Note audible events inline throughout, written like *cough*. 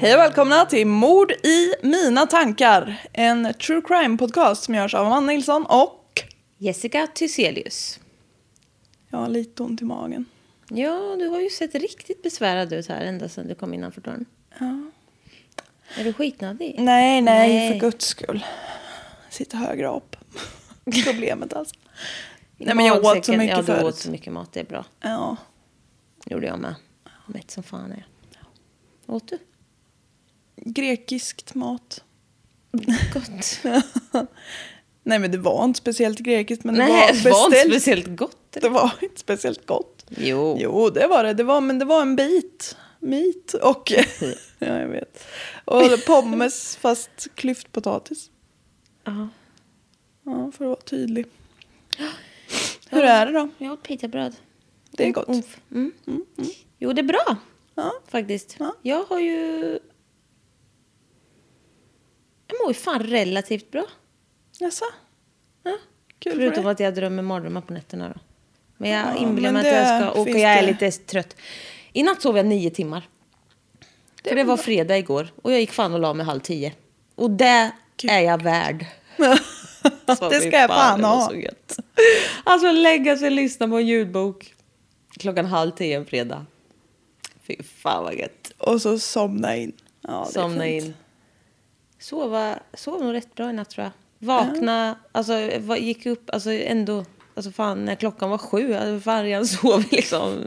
Hej och välkomna till Mord i mina tankar. En true crime podcast som görs av Amanda Nilsson och Jessica Thyselius. jag har lite ont i magen. Ja, du har ju sett riktigt besvärad ut här ända sedan du kom innanför dörren. Ja. Är du skitnödig? Nej, nej, Nej. för guds skull. Sitta högre upp. *laughs* Problemet alltså. Nej men jag åt så mycket Ja, du förut. åt så mycket mat. Det är bra. Ja. gjorde jag med. Mätt som fan är jag. Åt du? Grekiskt mat. Gott. *laughs* Nej men det var inte speciellt grekiskt men det Nej, var det var inte beställt. speciellt gott. Det var inte speciellt gott. Jo. Jo, det var det. det var, men det var en bit. Meat och... ja, *laughs* jag vet. Och pommes fast klyftpotatis. Ja. Ja, för att vara tydlig. *gasps* Hur är det då? Jag åt pitabröd. Det är gott. Umf. Mm. Jo, det är bra Ja. faktiskt. Ja. Jag har ju... Jag mår ju fan relativt bra. Jaså? Ja. Kul för Förutom att jag drömmer mardrömmar på nätterna då. Men jag Ja, inbillar mig att jag det ska... Finns jag är det. lite trött. I natt sov jag nio timmar. För det var fredag igår. Och jag gick fan och la mig halv tio. Och det är jag värd. Så *laughs* det fy ska jag fan det ha. Alltså lägga sig och lyssna på en ljudbok klockan halv tio en fredag. Fy fan vad gött. Och så somna in. Ja, det Somna in. Sova, sov nog rätt bra i natt tror jag. Vakna, alltså va- gick upp, alltså ändå, alltså fan när klockan var sju, alltså fan redan sov *laughs* liksom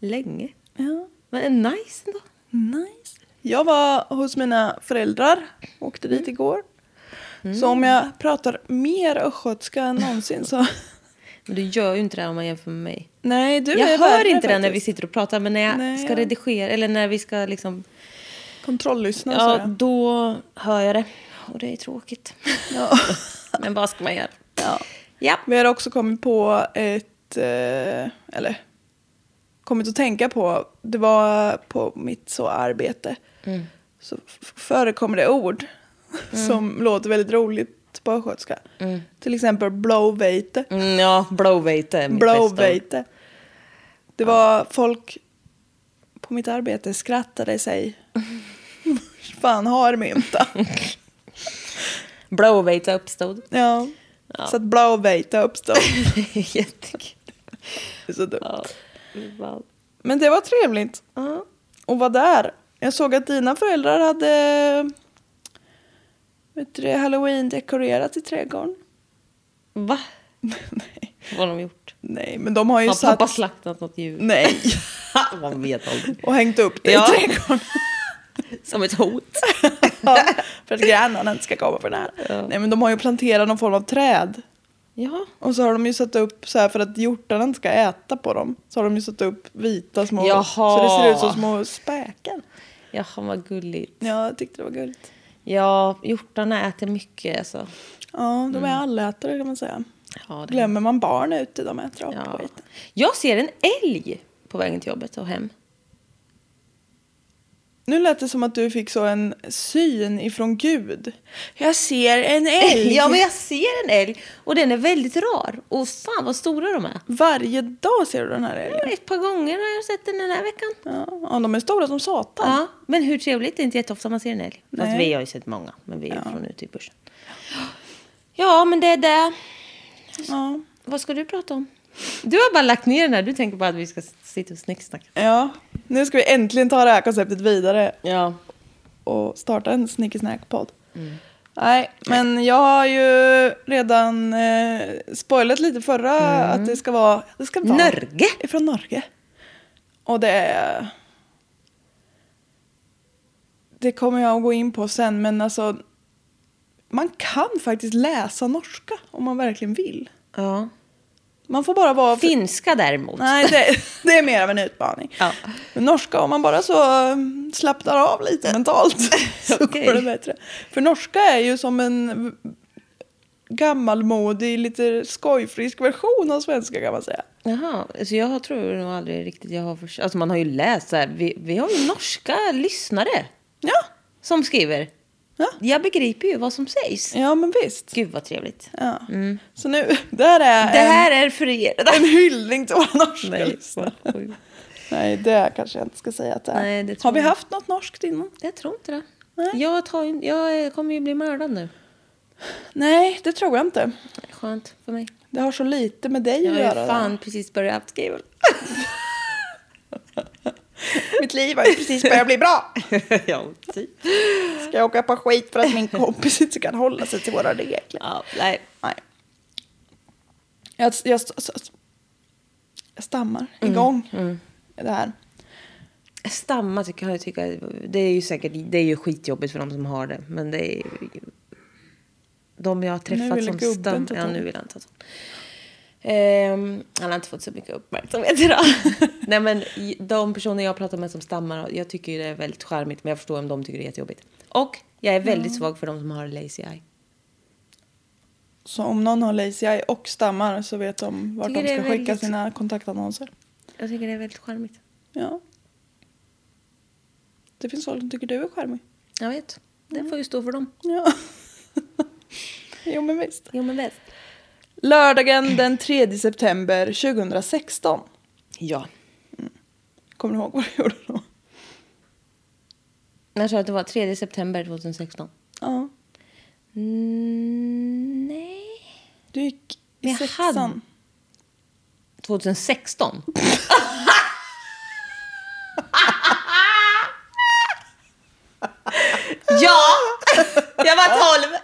länge. Ja, Men nice ändå. nice. Jag var hos mina föräldrar. Åkte Mm. dit igår. Så om jag pratar mer östgötska än någonsin så... *laughs* Men du gör ju inte det om man jämför med mig. Nej, du jag är hör inte det när vi sitter och pratar, men när jag Nej, ska ja. redigera, eller när vi ska liksom, Kontrolllyssna ja, då hör jag det. Och det är tråkigt. Ja. *laughs* men vad ska man göra? ja. Ja. Vi har också kommit på ett, eh, eller kommit att tänka på, det var på mitt så arbete, Mm. så förekommer det ord som låter väldigt roligt på östgötska. Till exempel blowveite. Mm, ja, blowveite är mitt. Blowveite. Det var folk på mitt arbete skrattade sig. *laughs* *laughs* Fan har mynta. Blowveite uppstod. Ja. Så att blowveite uppstod. *laughs* Jättekul. Det är så dumt. Ja. Men det var trevligt. Ja. och var där. Jag såg att dina föräldrar hade vet du, det, halloween dekorerat i trädgården. Va? *laughs* nej, Vad har de gjort? nej, men de har ju Har satt... pappa slaktat något djur? Nej, Man vet aldrig. och hängt upp det Ja. i trädgården. Som ett hot. *laughs* ja, för att grannarna inte ska komma för nära. Nej, men de har ju planterat någon form av träd. Ja. Och så har de ju satt upp så här för att hjortarna inte ska äta på dem. Så har de ju satt upp vita små... Jaha. Så det ser ut som små späken. Jaha, vad gulligt. Ja, jag tyckte det var gulligt. Ja, hjortarna äter mycket alltså. Ja, de är allätare kan man säga. Ja. Glömmer man barn ute, de äter upp Ja. skiten. Jag ser en älg på vägen till jobbet och hem. Nu lät det som att du fick så en syn ifrån Gud. Jag ser en *laughs* älg. Ja, men jag ser en älg och den är väldigt rar. Och fan vad stora de är. Varje dag ser du den här älgen. Ett par gånger har jag sett den den här veckan. Ja, ja, de är stora som satan. Ja, men hur trevligt? Det är inte jätteofta man ser en älg. Fast Nej. vi har ju sett många, men vi är från ute i bushen. Ja, men det är det. Ja. Vad ska du prata om? Du har bara lagt ner den här. Du tänker bara att vi ska sitta och snicksnacka. ja, nu ska vi äntligen ta det här konceptet vidare Ja. och starta en snickesnack-podd. Mm. Nej, men jag har ju redan eh, spoilat lite förra att det ska vara... Det ska vara Norge. Ifrån Norge. Och det är... Det kommer jag att gå in på sen, men alltså... Man kan faktiskt läsa norska om man verkligen vill. ja. Man får bara vara... Finska däremot. Nej, det, det är mer av en utmaning. Ja. Men norska, om man bara så um, slappnar av lite mentalt *laughs* så *laughs* Okej. går det bättre. För norska är ju som en gammalmodig, lite skojfrisk version av svenska kan man säga. Jaha, alltså jag tror nog aldrig riktigt jag har förstått. Alltså man har ju läst så här. Vi, vi har ju norska lyssnare Ja, som skriver. Ja. Jag begriper ju vad som sägs. ja men visst. Gud vad trevligt. Ja. Så nu, *laughs* det här är, Det här är för er. en, *laughs* en hyllning till våra norska Nej. Nej, det kanske jag inte ska säga att det är. Nej, det Har vi jag. haft något norskt innan? Jag tror inte det. Nej. Jag, tar, jag kommer ju bli mördad nu. Nej, det tror jag inte. Skönt för mig. Det har så lite med dig Jag att har göra. ju fan precis börjat skriva. *laughs* *laughs* Mitt liv har ju precis börjat bli bra. *laughs* ja, typ. Ska jag åka på skit för att min *laughs* kompis inte kan hålla sig till våra regler? Ja, nej. Nej. Jag, jag, jag stammar igång det här. Stamma tycker jag tycker det är ju säkert det är ju skitjobbigt för de som har det. Men det är ju de jag har träffat som gubben stam... ta Ja, nu vill han ta Ehm, han har inte fått så mycket uppmärksamhet *laughs* idag. Nej men de personer jag pratar med som stammar, jag tycker ju det är väldigt charmigt men jag förstår om de tycker det är jättejobbigt. Och jag är väldigt svag för de som har lazy eye. Så om någon har lazy eye och stammar så vet de vart Tycker de ska skicka väldigt- sina kontaktannonser. Jag tycker det är väldigt charmigt. Ja. Det finns folk som tycker du är charmig. Jag vet. Det får ju stå för dem. Ja. *laughs* jo men visst. Jo men bäst. Lördagen den 3 september 2016. Ja. Kommer du ihåg vad du gjorde då? Jag sa att det var 3 september 2016. Ja. Mm, nej. Du gick i jag sexan. hade- 2016? *laughs* ja! Jag var 12!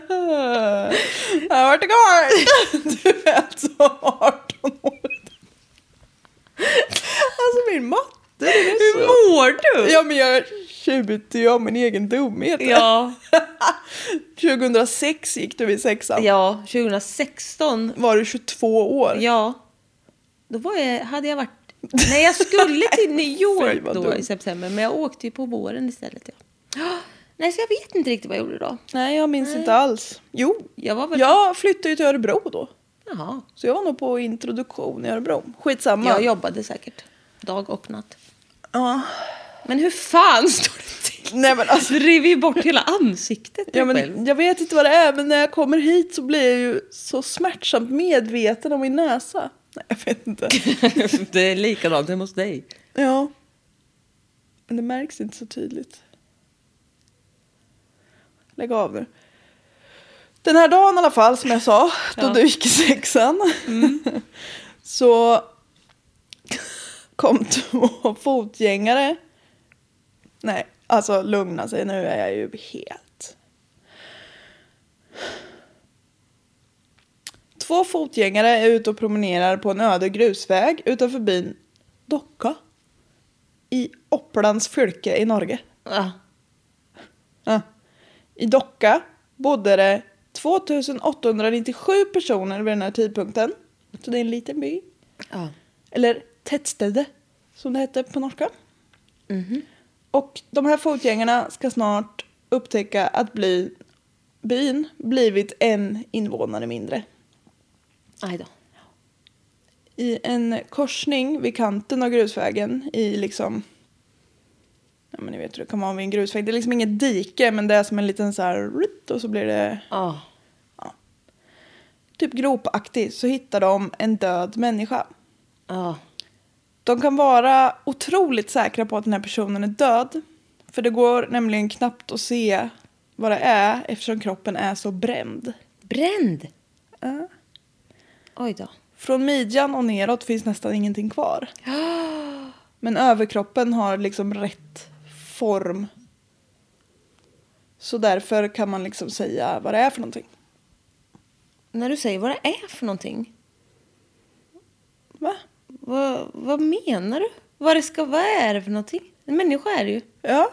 *laughs* Jag har varit igång! Du är alltså 18 år. Alltså min matte, Hur så... mår du? Ja men jag tjuter ju av min egen dumhet. Ja. *laughs* 2006 gick du i sexan. ja, 2016. Var du 22 år? Ja. Då var jag, hade jag varit... Nej, jag skulle *laughs* till New York då i september. Men jag åkte ju på våren istället. Ja. Nej, så jag vet inte riktigt vad jag gjorde då. Nej jag minns inte alls. Jo, Jag var väl... jag flyttade ju till Örebro då. Jaha. Så jag var nog på introduktion i Örebro. Skitsamma. Jag jobbade säkert. Dag och natt. Ja. Men hur fan står det till? Nej men alltså. Du river ju bort hela ansiktet Ja, men jag vet inte vad det är men när jag kommer hit så blir jag ju så smärtsamt medveten om min näsa. Nej jag vet inte. *laughs* det är likadant hemma hos dig. Ja. Men det märks inte så tydligt. Lägg av er. Den här dagen i alla fall som jag sa, då Ja. du gick i sexan. *laughs* så kom två fotgängare. Nej, alltså lugna sig nu är jag ju helt. Två fotgängare är ute och promenerar på en öde grusväg utanför byn Docka i Opplands fylke i Norge. Ja. Ja. I Docka bodde det 2897 personer vid den här tidpunkten. Så det är en liten by. ja. Eller Tettstede, som det hette på norska. Mhm. Och de här fotgängarna ska snart upptäcka att bli, byn blivit en invånare mindre. Aj då. I en korsning vid kanten av grusvägen i liksom... Ja men ni vet hur det kan vara vid en grusväg. Det är liksom inget dike men det är som en liten så här... Och så blir det Ja. typ gropaktigt. Så hittar de en död människa. Ja. De kan vara otroligt säkra på att den här personen är död. För det går nämligen knappt att se vad det är eftersom kroppen är så bränd. Bränd. Ja. Oj då. Från midjan och neråt finns nästan ingenting kvar. *gasps* Men överkroppen har liksom rätt form. Så därför kan man liksom säga vad det är för någonting. När du säger vad det är för någonting. Va? Vad, vad menar du? Vad, det ska, vad är det för någonting? En människa är det ju. Ja.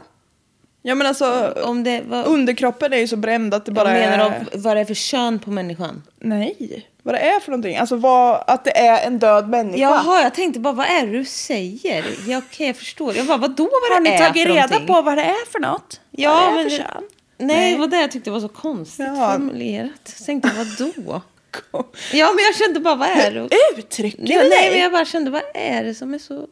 Ja men alltså Om det, vad, underkroppen är ju så bränd att det bara jag menar är... av, vad det är för kön på människan. Nej. Vad det är för någonting. Alltså vad, att det är en död människa. Jaha, jag tänkte bara vad är det du säger? Ja, okej, jag förstår. Jag bara, vadå vad Har det ni är tagit för reda någonting? på vad det är för något? Ja, vad det är men för kön? Nej, det var det jag tyckte var så konstigt Ja. formulerat. Jag tänkte, vadå? *laughs* Ja, men jag kände bara, vad är det? Uttrycker du nej, men dig? jag bara kände, vad är det som är så...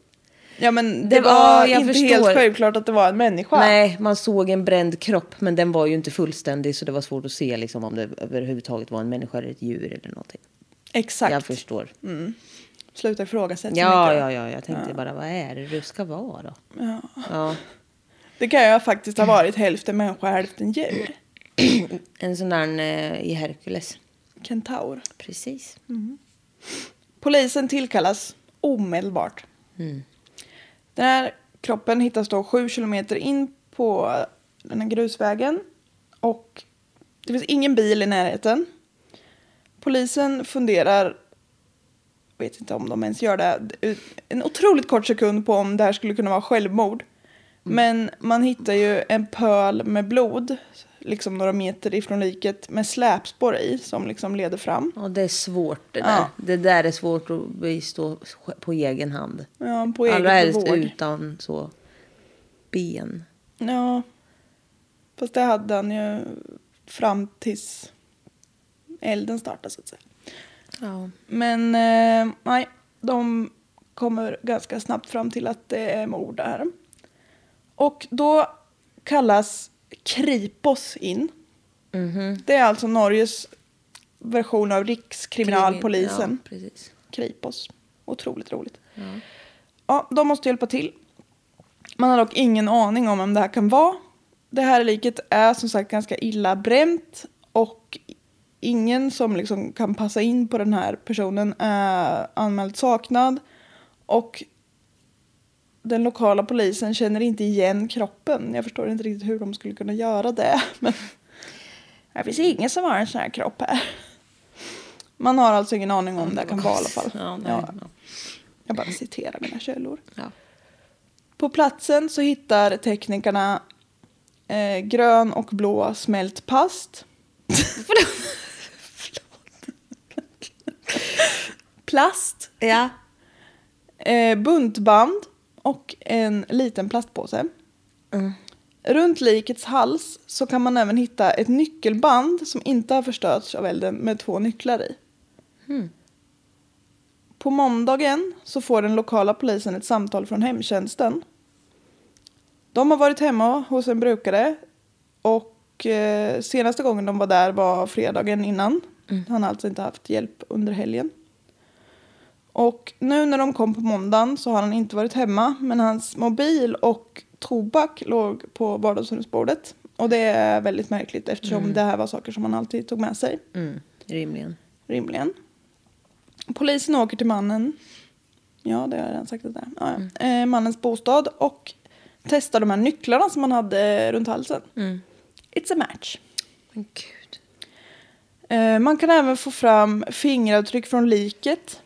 Ja men det, Det var- inte förstår. helt självklart att det var en människa. Nej, man såg en bränd kropp, men den var ju inte fullständig så det var svårt att se liksom, om det överhuvudtaget var en människa eller ett djur eller någonting. Exakt. Jag förstår. Sluta ifrågasätta så Ja, mycket. ja, ja. Jag tänkte bara, vad är det du ska vara då? Ja. Ja. Det kan ju faktiskt ha varit hälften människa, hälften djur. En sån där eh, i Hercules. Kentaur. Precis. Polisen tillkallas omedelbart. Mm. Den här kroppen hittas då sju kilometer in på den här grusvägen. Och det finns ingen bil i närheten. Polisen funderar, vet inte om de ens gör det, en otroligt kort sekund på om det här skulle kunna vara självmord. Men man hittar ju en pöl med blod, liksom några meter ifrån liket, med släpspår i som liksom leder fram. Ja, det är svårt det där. Ja. Det där är svårt att bistå på egen hand. Ja, på Allra eget helst utan så ben. Ja. Fast det hade han ju fram tills elden startade så att säga. Ja. Men eh, nej, de kommer ganska snabbt fram till att det är mord där. Och då kallas Kripos in. Mhm. Det är alltså Norges version av Rikskriminalpolisen. Ja, precis. Kripos. Otroligt roligt. Ja. Ja, de måste hjälpa till. Man har dock ingen aning om vem det här kan vara. Det här liket är som sagt ganska illa bränt och ingen som liksom kan passa in på den här personen är anmäld saknad. Och den lokala polisen känner inte igen kroppen. Jag förstår inte riktigt hur de skulle kunna göra det. *laughs* Men det finns ingen som har en sån här kropp här. Man har alltså ingen aning om det här kan vara i alla fall. Ja, nej, Ja, ja. jag bara citerar mina källor. Ja. På platsen så hittar teknikerna eh, grön och blå smält past. *laughs* Plast, ja. eh, buntband och en liten plastpåse. Mm. Runt likets hals så kan man även hitta ett nyckelband som inte har förstörts av elden med två nycklar i. Mm. På måndagen så får den lokala polisen ett samtal från hemtjänsten. De har varit hemma hos en brukare och eh, senaste gången de var där var fredagen innan. Han har alltså inte haft hjälp under helgen. Och nu när de kom på måndagen så har han inte varit hemma men hans mobil och tobak låg på vardagsrumsbordet. Och det är väldigt märkligt eftersom det här var saker som han alltid tog med sig Mm. Rimligen. rimligen. Polisen åker till mannen. Ja, det har jag redan sagt. att Det är. Ja, ja. Eh, mannens bostad och testar de här nycklarna som han hade runt halsen. Mm. It's a match. Men gud. Eh, man kan även få fram fingeravtryck från liket.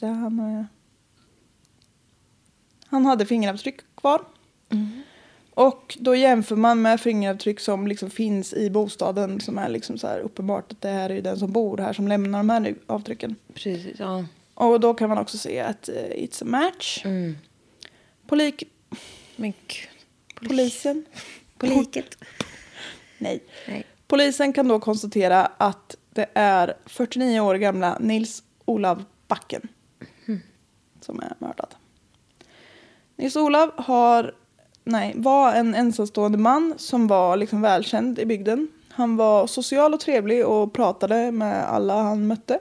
Så där han, eh, han hade fingeravtryck kvar. Och då jämför man med fingeravtryck som liksom finns i bostaden som är liksom så här uppenbart att det här är den som bor här som lämnar de här nu- avtrycken. Precis, ja. Och då kan man också se att eh, it's a match. Mm. Polik, Men polisen, På liket. *laughs* nej. Nej. Polisen kan då konstatera att det är 49 år gamla Nils Olav Backen som är mördad. Nils Olav har, nej, var en ensamstående man som var liksom välkänd i bygden. Han var social och trevlig och pratade med alla han mötte.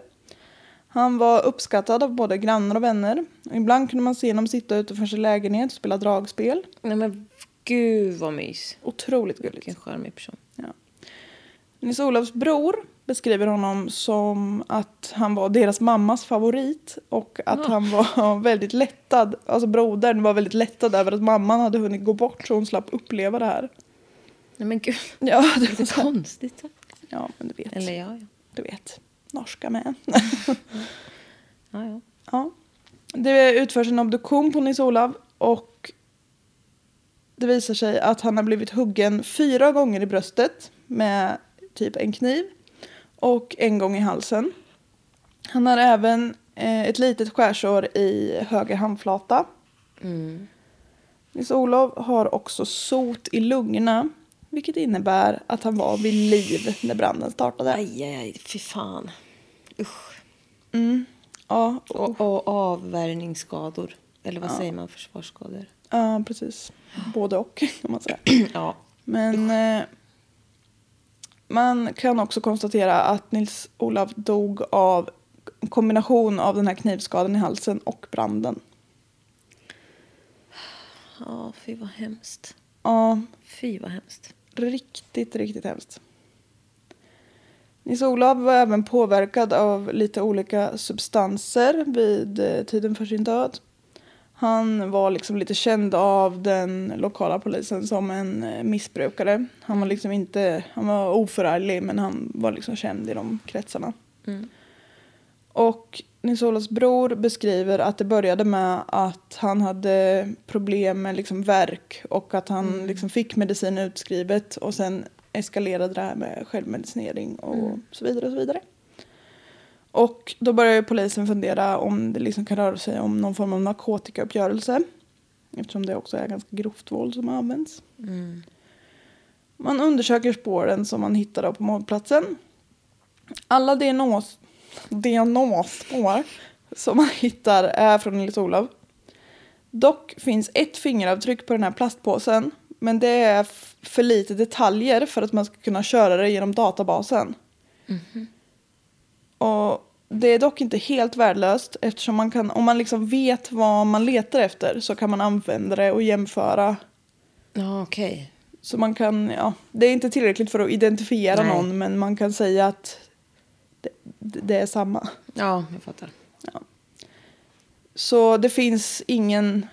Han var uppskattad av både grannar och vänner. Ibland kunde man se honom sitta utanför sin lägenhet och spela dragspel. Nej men gud vad mys. Otroligt gulligt. Vilken charmig person. Ja. Nils Olofs bror beskriver honom som att han var deras mammas favorit och att Ja. han var *laughs* väldigt lättad, alltså brodern var väldigt lättad över att mamman hade hunnit gå bort så hon slapp uppleva det här. Nej men gud. *laughs* Ja, det var Lite konstigt. ja men du vet. Eller ja, ja. Du vet. Norska med. *laughs* ja, ja. ja. Det utförs en obduktion på Nils Olav och det visar sig att han har blivit huggen fyra gånger i bröstet med typ en kniv och en gång i halsen. Han har även eh, ett litet skärsår i höger handflata. Mm. Nils Olof har också sot i lungorna vilket innebär att han var vid liv när branden startade. Aj, aj, aj. Fy fan. Usch. Mm. Ja, Och, och avvärjningsskador. Eller vad säger man? Försvarsskador. ja, precis. Både och kan man säga. *clears throat* ja. Men eh, man kan också konstatera att Nils Olav dog av en kombination av den här knivskadan i halsen och branden. Ja, fy vad hemskt. Ja, Fy vad hemskt. riktigt, riktigt hemskt. Nils-Olof var även påverkad av lite olika substanser vid eh, tiden för sin död. Han var liksom lite känd av den lokala polisen som en eh, missbrukare. Han var liksom inte, han var oförarglig men han var liksom känd i de kretsarna. Mm. Och Nils-Olofs bror beskriver att det började med att han hade problem med liksom värk och att han liksom fick medicin utskrivet och sen eskalerade det här med självmedicinering och så vidare och så vidare. Och då började polisen fundera om det liksom kan röra sig om någon form av narkotikauppgörelse eftersom det också är ganska grovt våld som används. Mm. Man undersöker spåren som man hittade på mordplatsen. Alla DNA DNA-spår som man hittar är från Nils-Olof. Dock finns ett fingeravtryck på den här plastpåsen men det är för lite detaljer för att man ska kunna köra det genom databasen. Och det är dock inte helt värdelöst eftersom man kan, om man liksom vet vad man letar efter så kan man använda det och jämföra Ja, okej. så man kan, ja, det är inte tillräckligt för att identifiera Nej. någon men man kan säga att det, det är samma. Ja, jag fattar. Så det finns ingen,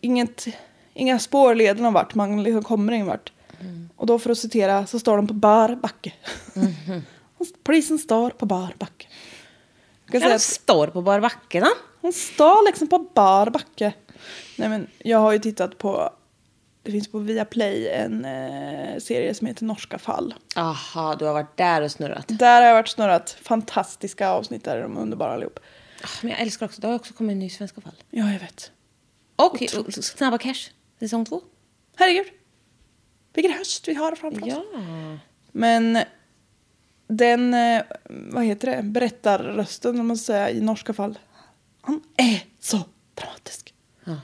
inget, inga spår leder någon vart, man liksom kommer ingen vart. Och då för att citera så står de på bar backe. Polisen står på bar backe. Kan att står på bar backe då. hon står liksom på bar backe. Nej men jag har ju tittat på, det finns på Viaplay en eh, serie som heter Norska fall. Aha, du har varit där och snurrat. Där har jag varit snurrat. Fantastiska avsnitt där, de är underbara allihop. Ah, Men jag älskar också, det har också kommit en ny Svenska fall. Ja, jag vet. Och och Snabba Cash, säsong två. Herregud. Vilken höst vi har framför oss. Ja. Men den, eh, vad heter det, berättarrösten om man säga i norska fall. Han är så dramatisk. ja.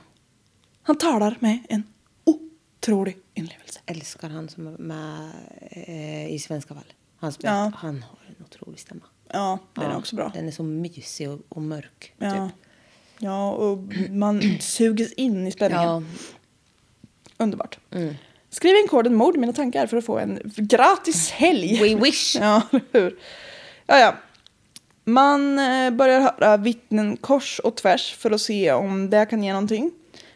Han talar med en otrolig inlevelse. Älskar han som är med eh, i Svenska fall. Han, spelar, Ja. han har en otrolig stämma. Ja, den är Ja, också bra. Den är så mysig och, och mörk. Ja. Typ. ja, och man *clears throat* suges in i spänningen. Ja. Underbart. Mm. Skriv in koden mord i mina tankar för att få en gratis helg. We wish. *laughs* Ja, hur? Ja, ja. Man eh, börjar höra vittnen kors och tvärs för att se om det kan ge någonting.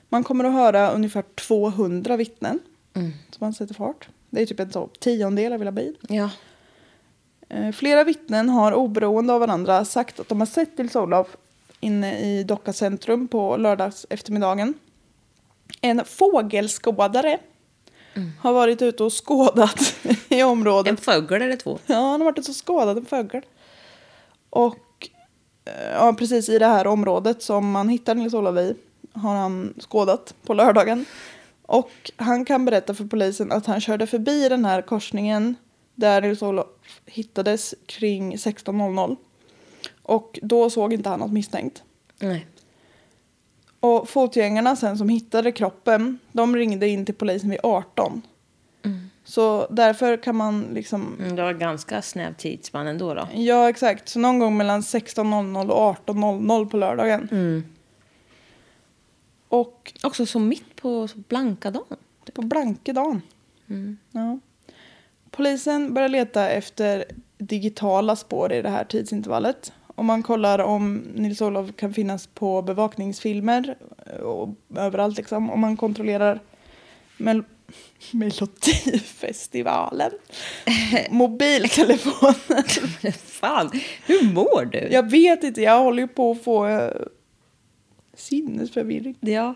Man kommer att höra ungefär 200 vittnen Mm. som man sätter fart. Det är typ en tiondel av hela byn. Ja. Eh, Flera vittnen har oberoende av varandra sagt att de har sett Nils-Olof inne i Docka centrum på lördags eftermiddagen. En fågelskådare har varit ute och skådat *laughs* i området. En fågel eller två. Ja, han har varit ute och skådat en fågel. Och eh, ja, precis i det här området som man hittar Nils-Olof i har han skådat på lördagen. Och han kan berätta för polisen att han körde förbi den här korsningen där Nils-Olof hittades kring 16.00. Och då såg inte han något misstänkt. Nej. Och fotgängarna sen som hittade kroppen, de ringde in till polisen vid 18. Så därför kan man liksom Mm, Det var ganska snäv tidsspann ändå då. Ja, exakt. Så någon gång mellan 16.00 och 18.00 på lördagen. Mm. Och Också så mitt på så blanka dagen. på blankedagen. Mm. Ja. Polisen börjar leta efter digitala spår i det här tidsintervallet. Och man kollar om Nils-Olof kan finnas på bevakningsfilmer och överallt liksom. Och man kontrollerar mel- *laughs* Melodifestivalen. *laughs* Mobiltelefoner. *laughs* Fan, hur mår du? Jag vet inte, jag håller ju på att få eh, sinnesförvirring. Ja.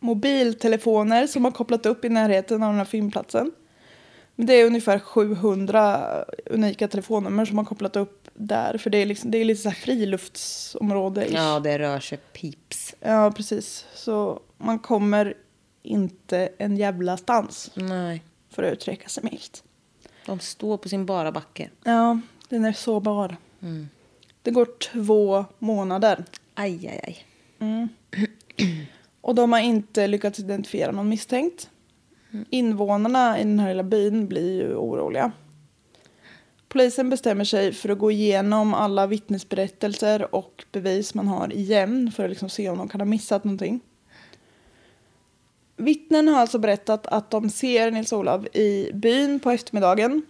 Mobiltelefoner som har kopplat upp i närheten av den här filmplatsen. Det är ungefär 700 unika telefonnummer som har kopplat upp där. För det är, liksom, det är lite så här friluftsområde. Ja, det rör sig pips. ja, precis. Så man kommer inte en jävla stans Nej. för att uttrycka sig milt. De står på sin bara backe. Ja, den är så bar. Mm. Det går två månader. Aj, aj, aj. Mm. *clears throat* Och de har inte lyckats identifiera någon misstänkt. Invånarna i den här lilla byn blir ju oroliga. Polisen bestämmer sig för att gå igenom alla vittnesberättelser och bevis man har igen för att liksom se om de kan ha missat någonting. Vittnen har alltså berättat att de ser Nils-Olov i byn på eftermiddagen.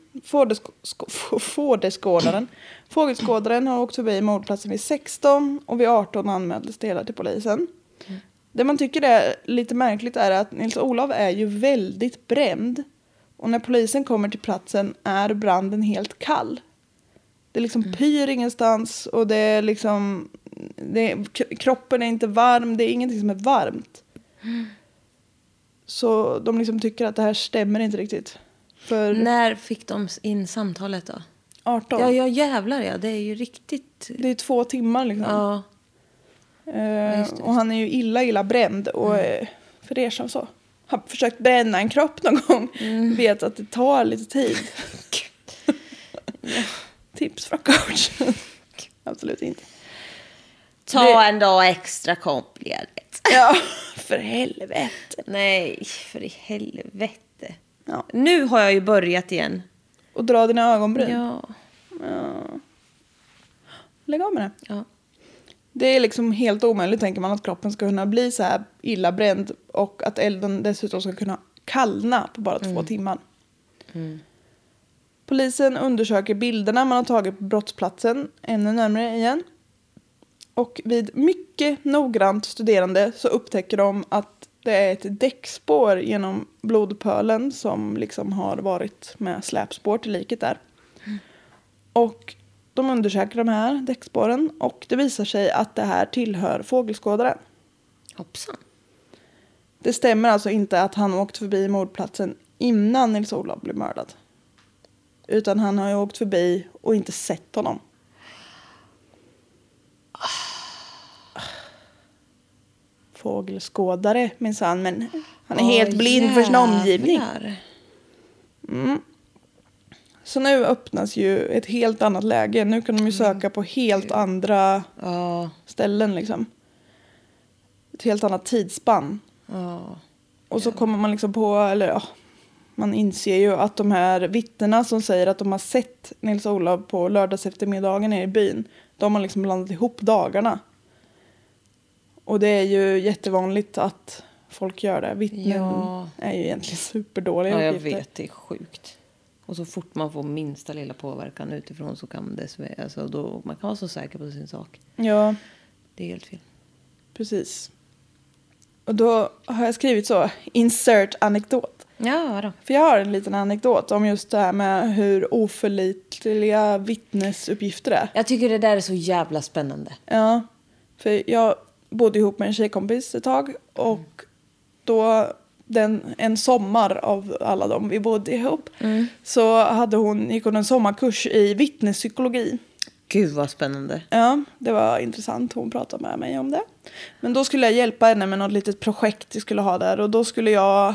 Fågelskådaren Fågelskådaren har åkt förbi mordplatsen vid 16 och vid 18 anmäldes det hela till polisen. Mm. Det man tycker är lite märkligt är att Nils-Olof är ju väldigt bränd. Och när polisen kommer till platsen är branden helt kall. Det är liksom pyr ingenstans och det är liksom... Det är, kroppen är inte varm, det är ingenting som är varmt. Så de liksom tycker att det här stämmer inte riktigt. För När fick de in samtalet då? 18, Ja, ja jävlar ja. Det är ju riktigt... det är två timmar liksom. Ja. Eh, just det, och han är ju illa, illa bränd. Och eh, för er som så har försökt bränna en kropp någon gång *laughs* vet att det tar lite tid. *laughs* *laughs* Tips från coachen. Absolut inte. Ta Det- en dag extra kompledigt. Ja, för helvete. Nej, för i helvete. Ja. Nu har jag ju börjat igen. Och dra dina ögonbryn. Ja. Lägg av med det. ja. Det är liksom helt omöjligt tänker man att kroppen ska kunna bli så här illa bränd och att elden dessutom ska kunna kallna på bara två timmar. Polisen undersöker bilderna man har tagit på brottsplatsen ännu närmare igen. Och vid mycket noggrant studerande så upptäcker de att det är ett däckspår genom blodpölen som liksom har varit med släpspår till liket där. Och de undersöker de här däckspåren och det visar sig att det här tillhör fågelskådaren. Hoppsan. Det stämmer alltså inte att han åkt förbi mordplatsen innan Nils-Olof blev mördad. Utan han har ju åkt förbi och inte sett honom. Fågelskådare minsann, men han är helt Åh, blind för sin omgivning. jävlar. Så nu öppnas ju ett helt annat läge. Nu kan de ju söka på helt andra Ja, ställen liksom. Ett helt annat tidsspann. ja. Och så kommer man liksom på, eller ja, man inser ju att de här vittnena som säger att de har sett Nils-Olof på lördags eftermiddagen nere i byn, de har liksom blandat ihop dagarna. Och det är ju jättevanligt att folk gör det. Vittnen Ja. är ju egentligen *laughs* superdåliga ja, jag uppgifter. vet. Det är sjukt. Och så fort man får minsta lilla påverkan utifrån så kan det alltså då, man kan vara så säker på sin sak. Ja, Det är helt fel. precis. Och då har jag skrivit så, insert anekdot. Ja, då. För jag har en liten anekdot om just det här med hur oförlitliga vittnesuppgifter är. Jag tycker det där är så jävla spännande. Ja, för jag bodde ihop med en tjejkompis ett tag och då den, en sommar av alla dem vi bodde ihop så hade hon, gick hon en sommarkurs i vittnespsykologi. Gud vad spännande. Ja, det var intressant. Hon pratade med mig om det. Men då skulle jag hjälpa henne med något litet projekt vi skulle ha där och då skulle jag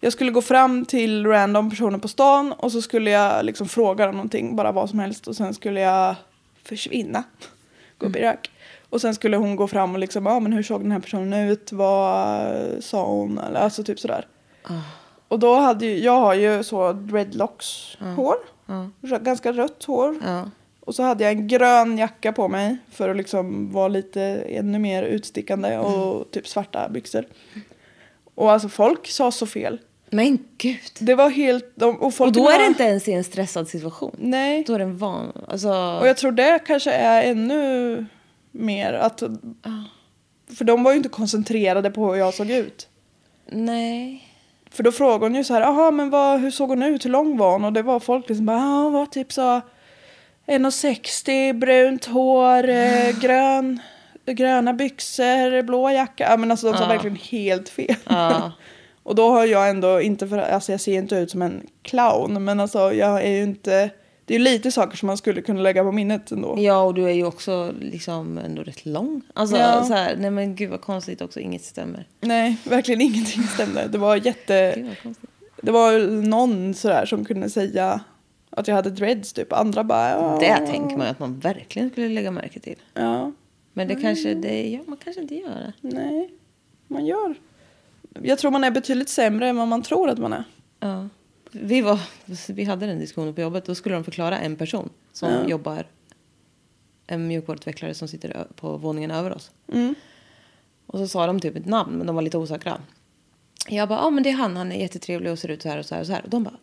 jag skulle gå fram till random personer på stan och så skulle jag liksom fråga dem någonting, bara vad som helst och sen skulle jag försvinna. Gå upp i rök. Och sen skulle hon gå fram och liksom, ja men hur såg den här personen ut, vad sa hon, eller alltså typ sådär. Och då hade ju, jag har ju så dreadlocks hår, Rö- ganska rött hår. Och så hade jag en grön jacka på mig för att liksom vara lite ännu mer utstickande och typ svarta byxor. Och alltså folk sa så fel. Men gud. Det var helt... de- Och, folk Och då var, är det inte ens i en stressad situation. Nej. Då är det en van... Alltså... Och jag tror det kanske är ännu mer att... För de var ju inte koncentrerade på hur jag såg ut. Nej. För då frågade hon ju så här, jaha men vad, hur såg hon ut, hur lång var hon? Och det var folk liksom bara, ja var typ så 1,60, brunt hår, eh, grön, gröna byxor, blå jacka. Ja men alltså de sa Ja. verkligen helt fel. Ja. *laughs* Och då har jag ändå inte, för, alltså jag ser inte ut som en clown men alltså jag är ju inte, det är lite saker som man skulle kunna lägga på minnet ändå. Ja, och du är ju också liksom ändå rätt lång. Alltså Ja. så här, nej men gud vad konstigt också, inget stämmer. Nej, verkligen *laughs* ingenting stämde. Det var jätte... Gud. Det var någon sådär som kunde säga att jag hade dreads typ. Andra bara... Ja, Det tänker man att man verkligen skulle lägga märke till. Ja, Men det kanske, det, ja, man kanske inte gör det. nej. Man gör. Jag tror man är betydligt sämre än vad man tror att man är. Ja. Vi, var, vi hade den diskussionen på jobbet. Då skulle de förklara en person som Ja. jobbar, en mjukvaruutvecklare som sitter på våningen över oss. Mm. Och så sa de typ ett namn, men de var lite osäkra. Jag bara, ja men det är han, han är jättetrevlig och ser ut så här och så här och så här. Och de bara,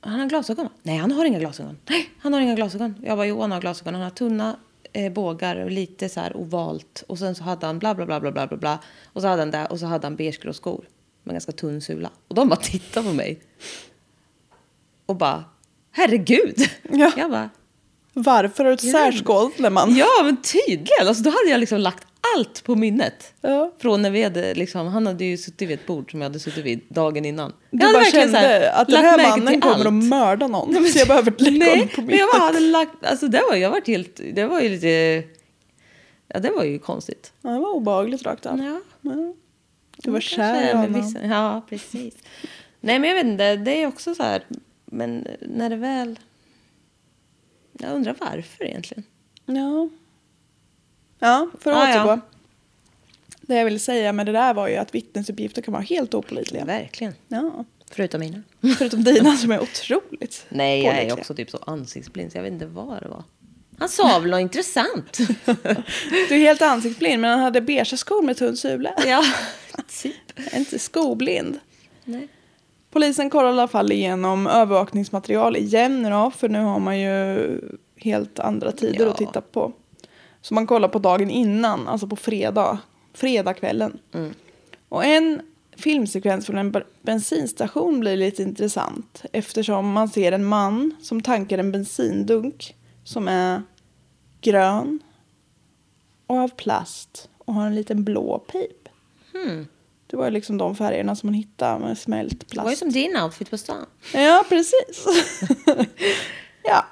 han har glasögon? Nej, han har inga glasögon. Nej, han har inga glasögon. Jag bara, jo han har glasögon. Han har tunna eh, bågar och lite så här ovalt. Och sen så hade han bla bla bla bla bla bla bla. Och så hade han det och så hade han beigegrå skor. Med ganska tunn sula. Och de bara tittade på mig. Och bara, herregud. Ja. Jag bara, Varför har du ett särskål man? ja men tydligen. Alltså, då hade jag liksom lagt allt på minnet. Ja. Från när vi hade liksom, han hade ju suttit vid ett bord som jag hade suttit vid dagen innan. Du jag hade bara kände att den här mannen kommer allt. att mörda någon. *laughs* så jag behöver lägga Nej, honom på men jag minnet. bara hade lagt, alltså det var, jag var helt, det var ju lite, ja det var ju konstigt. Ja, det var obehagligt rakt av. Ja. Ja. Du var kär i honom. vissa- Ja, precis. Nej men jag vet inte, det är också så här, men när det väl, jag undrar varför egentligen. Ja. Ja, för att Ah, ja. återgå. Det jag ville säga med det där var ju att vittnesuppgifter kan vara helt opålitliga. Verkligen. Ja. Förutom mina. Förutom dina som är otroligt *laughs* Nej, jag är också typ så ansiktsblind så jag vet inte vad det var. Han sa väl något intressant. *laughs* Du är helt ansiktsblind men han hade beige skor med tunn sula. ja, typ. Inte skoblind. Nej. Polisen kollar i alla fall igenom övervakningsmaterial igen då, för nu har man ju helt andra tider Ja. att titta på. Så man kollar på dagen innan, alltså på fredag, fredagskvällen. Mm. Och en filmsekvens från en bensinstation blir lite intressant eftersom man ser en man som tankar en bensindunk som är grön och av plast och har en liten blå pip. Hmm. Det var liksom de färgerna som man hittade med smält Det var ju plast. som din outfit på stan. Ja, precis. *laughs* ja.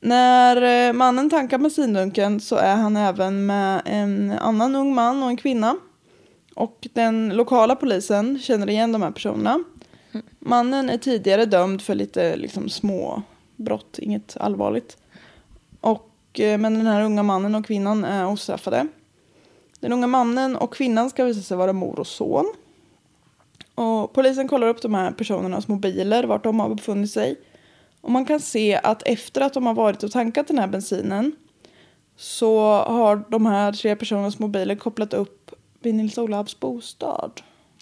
När eh, mannen tankar bensindunken så är han även med en annan ung man och en kvinna. Och den lokala polisen känner igen de här personerna. Mannen är tidigare dömd för lite liksom, små brott, inget allvarligt. Och, eh, men den här unga mannen och kvinnan är ostraffade. Den unga mannen och kvinnan ska visa sig vara mor och son. Och polisen kollar upp de här personernas mobiler, vart de har befunnit sig. Och man kan se att efter att de har varit och tankat den här bensinen så har de här tre personernas mobiler kopplat upp vid Nils-Olavs bostad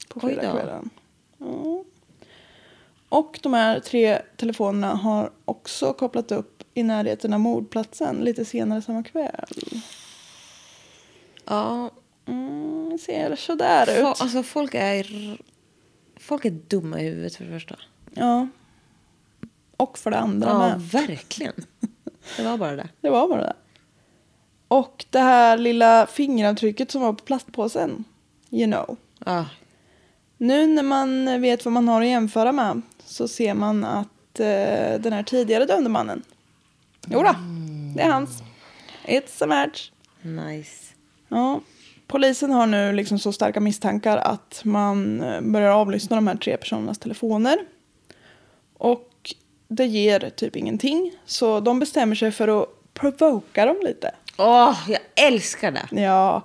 på fredagskvällen. Ja. Och de här tre telefonerna har också kopplat upp i närheten av mordplatsen lite senare samma kväll. Ja, Mm, ser sådär ut. alltså folk är, folk är dumma i huvudet för det första. Ja. Och för det andra Ja, med. verkligen. *laughs* Det var bara det. Det var bara det. Och det här lilla fingeravtrycket som var på plastpåsen. You know. Ja, Nu när man vet vad man har att jämföra med så ser man att eh, den här tidigare dömde mannen. Jodå, det är hans. It's a match. nice. Ja. Polisen har nu liksom så starka misstankar att man eh, börjar avlyssna de här tre personernas telefoner. Och det ger typ ingenting. Så de bestämmer sig för att provoka dem lite. Åh, jag älskar det. Ja.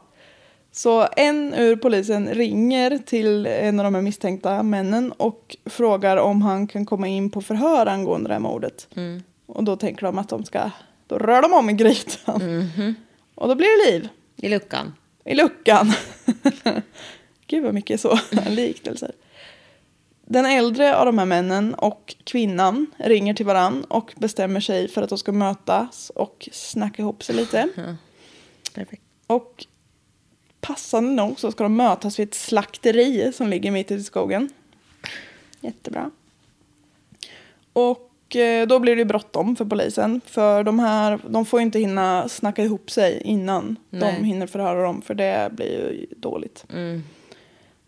Så en ur polisen ringer till en av de här misstänkta männen och frågar om han kan komma in på förhör angående det här mordet. Mm. Och då tänker de att de ska, då rör de om i grytan. Mhm. Och då blir det liv I luckan. i luckan. *laughs* Gud vad mycket så *laughs* liknelser. Den äldre av de här männen och kvinnan ringer till varann och bestämmer sig för att de ska mötas och snacka ihop sig lite. *laughs* Perfekt. Och passande nog så ska de mötas vid ett slakteri som ligger mitt ute i skogen. Jättebra. Och eh, då blir det bråttom för polisen. För de här, de får inte hinna snacka ihop sig innan Nej. de hinner förhöra dem. För det blir ju dåligt. Mm.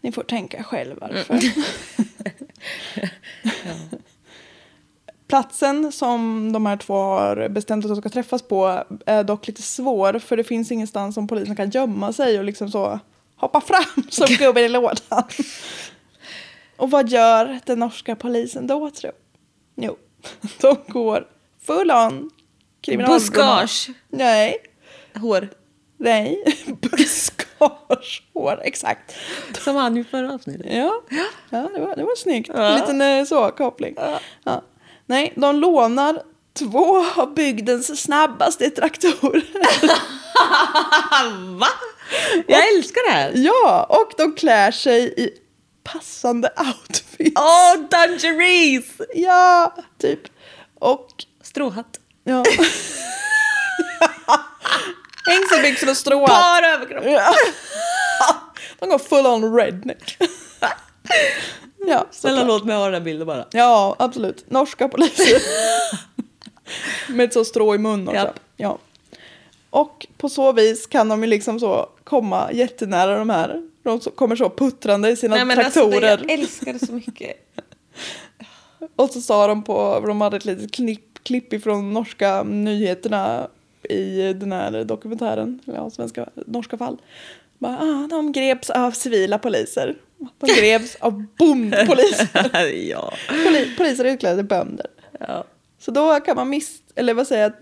Ni får tänka själv varför. *laughs* Platsen som de här två har bestämt att de ska träffas på är dock lite svår för det finns ingenstans som polisen kan gömma sig och liksom så hoppa fram *laughs* som gubben i lådan. *laughs* Och vad gör den norska polisen då tro? Jo, *laughs* de går full on kriminalroman. Buskage. Nej, Hår. nej, *laughs* buskage. Pagehår, exakt. Som han i förra avsnittet. Ja, ja det, var, det var snyggt. Ja. En liten eh, så, koppling. Ja. Nej, de lånar två av bygdens snabbaste traktorer. *laughs* Va? Jag älskar det här. Ja, och de klär sig i passande *laughs* outfits. Åh, oh, dungeries! Ja, typ. Och, Stråhatt. ja. *laughs* Hängselbyxor och stråhatt. Bara överkropp. Ja. *laughs* De går full on redneck. Ja, Snälla låt mig ha den här bilden bara. Ja, absolut. Norska poliser. Med ett så strå i mun också. Japp. Ja. Och på så vis kan de ju liksom så komma jättenära de här. De kommer så puttrande i sina Nej, men alltså, traktorer. det, jag älskar det så mycket. *laughs* Och så sa de på, de hade ett litet klipp, klipp ifrån norska nyheterna i den här dokumentären, eller ja, svenska, norska fall. Bara, ah, de greps av civila poliser. De *laughs* greps av bondpoliser. *laughs* ja. Poli, poliser utklädda till bönder. ja. Så då kan man mis, eller vad säger jag,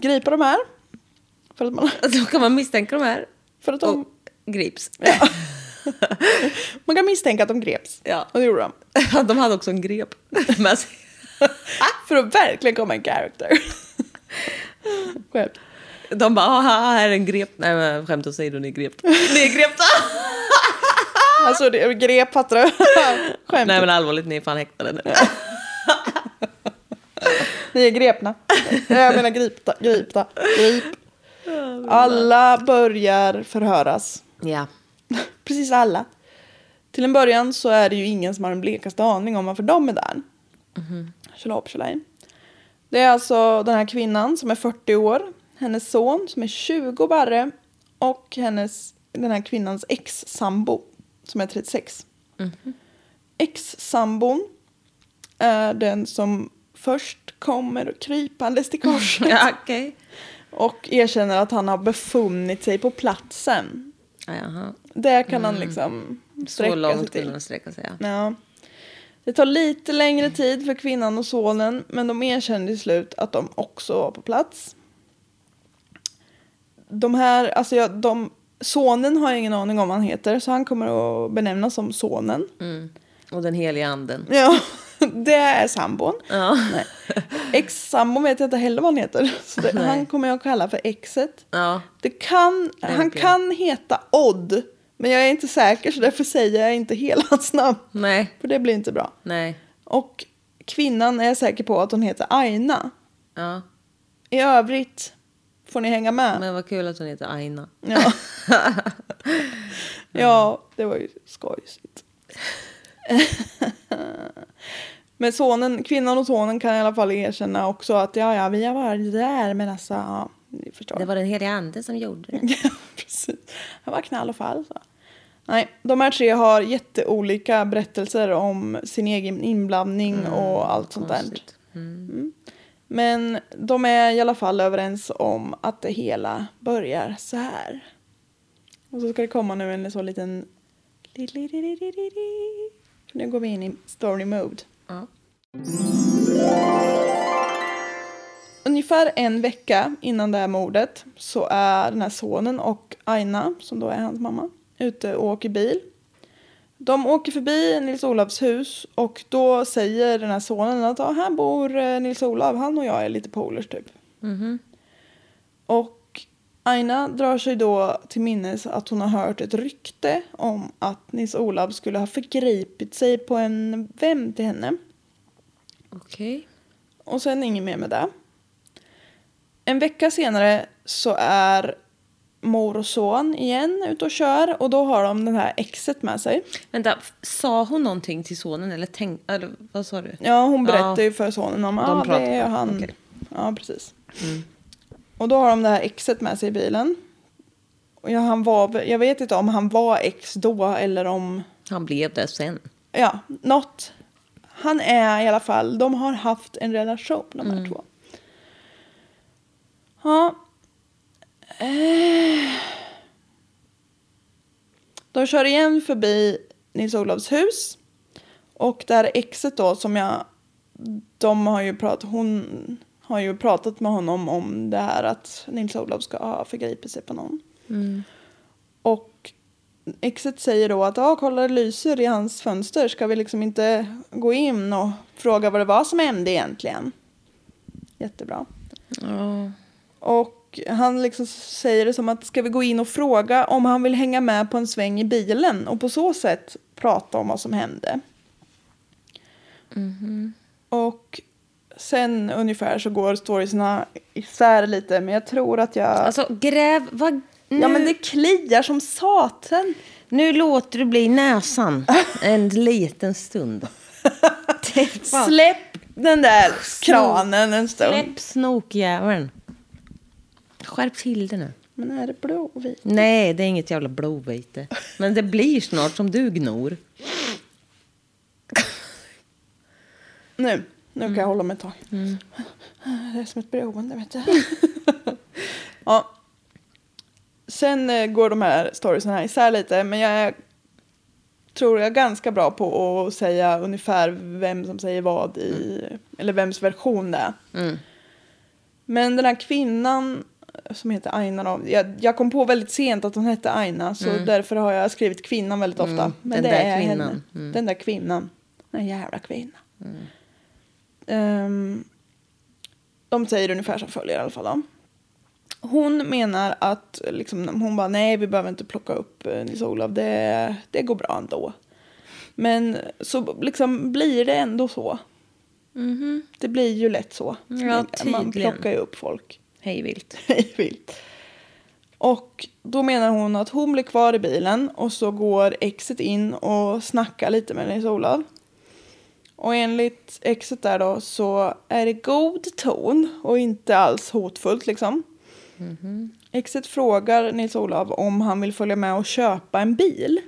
gripa de här. För att, man, Då kan man misstänka de här för att de, och grips. *laughs* man kan misstänka att de greps. Ja. Och det gjorde de. De hade också en grep *laughs* med sig. *laughs* För att verkligen komma en character. Skämt. De bara, ah, här är en grep. Nej men skämt åsido, ni är grept. Ni är grepta! Alltså det grep, fattar du? Skämt. Nej men allvarligt, ni är fan häktade nu. Ni är grepna. Jag menar gripta. gripta. Grip. Alla börjar förhöras. Ja. *laughs* Precis alla. Till en början så är det ju ingen som har en blekaste aning om varför de är där. Tjolahopp tjolahej. Det är alltså den här kvinnan som är 40 år, hennes son som är 20 barre och hennes, den här kvinnans ex-sambo som är 36. Ex-sambon är den som först kommer krypandes till *laughs* korset ja Okej. Och erkänner att han har befunnit sig på platsen. Jaha. Där kan han liksom Så sträcka sig långt till. vill han sträcka sig. Ja. Ja. Det tar lite längre tid för kvinnan och sonen men de erkänner till slut att de också var på plats. De här, alltså jag, de, sonen har jag ingen aning om vad han heter så han kommer att benämnas som sonen. Mm. Och den heliga anden. Ja, *laughs* det är sambon. Ja. Nej. Ex-sambon vet jag inte heller vad han heter. Så det, han kommer jag att kalla för exet. ja. Det kan, han kan heta Odd men jag är inte säker så därför säger jag inte hela *laughs* hans namn. Nej. För det blir inte bra. Nej. Och kvinnan är jag säker på att hon heter Aina. Ja. I övrigt får ni hänga med. Men vad kul att hon heter Aina. Ja. *laughs* ja, det var ju skojsigt. *laughs* Men sonen, kvinnan och sonen kan i alla fall erkänna också att ja, ja, vi har varit där men alltså, ja, ni förstår. Det var den heliga anden som gjorde det. *laughs* Ja, precis. Han var knall och fall. Så. Nej, de här tre har jätteolika berättelser om sin egen inblandning och allt sånt där. Konstigt. Mm. Men de är i alla fall överens om att det hela börjar så här. Och så ska det komma nu en så liten... Nu går vi in i story mode. Ja. Ungefär en vecka innan det här mordet så är den här sonen och Aina, som då är hans mamma, ute och åker bil. De åker förbi Nils Olavs hus och då säger den här sonen att ah, här bor eh, Nils Olav, han och jag är lite polers typ. Mhm. Och Aina drar sig då till minnes att hon har hört ett rykte om att Nils Olav skulle ha förgripit sig på en vän till henne. Okej. Och sen inget mer med det. En vecka senare så är mor och son igen ute och kör och då har de den här exet med sig. Vänta, sa hon någonting till sonen eller tänk, eller vad sa du? Ja, hon berättar Ja. ju för sonen om De ah, det pratar. är han. Okej. Ja, precis. Och då har de det här exet med sig i bilen. Och ja, han var, jag vet inte om han var ex då eller om, Han blev det sen. ja, något. Han är i alla fall, de har haft en relation de här två. Ja. Eh. De kör igen förbi Nils-Olovs hus. Och där exet då som jag, de har ju pratat, hon har ju pratat med honom om det här att Nils-Olof ska ha förgripit sig på någon. Och exet säger då att ja, kolla det lyser i hans fönster. Ska vi liksom inte gå in och fråga vad det var som hände egentligen? Jättebra. Ja. Och han liksom säger det som att ska vi gå in och fråga om han vill hänga med på en sväng i bilen och på så sätt prata om vad som hände. Och sen ungefär så går storiesna isär lite men jag tror att jag... Alltså gräv, vad... Nu, ja men det kliar som satan. nu låter du bli näsan *laughs* en liten stund. *laughs* Släpp den där kranen en stund. Släpp snokjäveln. Skärp till det nu. Men är det blåvit? Nej, det är inget jävla blåvite. Men det blir snart som du gnor. Nu, nu kan jag hålla mig ett tag. *laughs* Det är som ett beroende, vet du. *laughs* ja. Sen eh, går de här storiesen här isär lite, men jag är, tror jag är ganska bra på att säga ungefär vem som säger vad i, eller vems version det är. Mm. Men den här kvinnan som heter Aina jag, jag kom på väldigt sent att hon hette Aina så därför har jag skrivit kvinnan väldigt ofta. Mm, Men den det där är kvinnan. henne. Mm. Den där kvinnan. Den jävla kvinnan. Ehm, de säger ungefär som följer i alla fall. Då. Hon menar att liksom, hon bara nej vi behöver inte plocka upp eh, Nils-Olof, det, det går bra ändå. Men så liksom blir det ändå så. Det blir ju lätt så. Ja, Man plockar ju upp folk. Hej vilt. *laughs* Hej vilt. Och då menar hon att hon blir kvar i bilen och så går exet in och snackar lite med Nils-Olof. Och enligt exet där då så är det god ton och inte alls hotfullt liksom. Exet frågar Nils-Olof om han vill följa med och köpa en bil.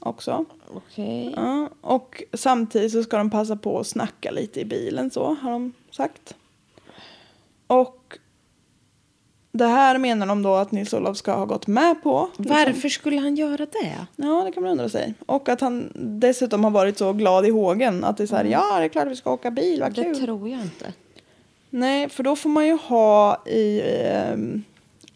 Också. Okej. Ja, och samtidigt så ska de passa på att snacka lite i bilen så har de sagt. Och det här menar de då att Nils-Olof ska ha gått med på. liksom. Varför skulle han göra det? Ja, det kan man undra sig. Och att han dessutom har varit så glad i hågen att det är så här, ja det är klart vi ska åka bil, vad Det kul. tror jag inte. Nej, för då får man ju ha i, ehm,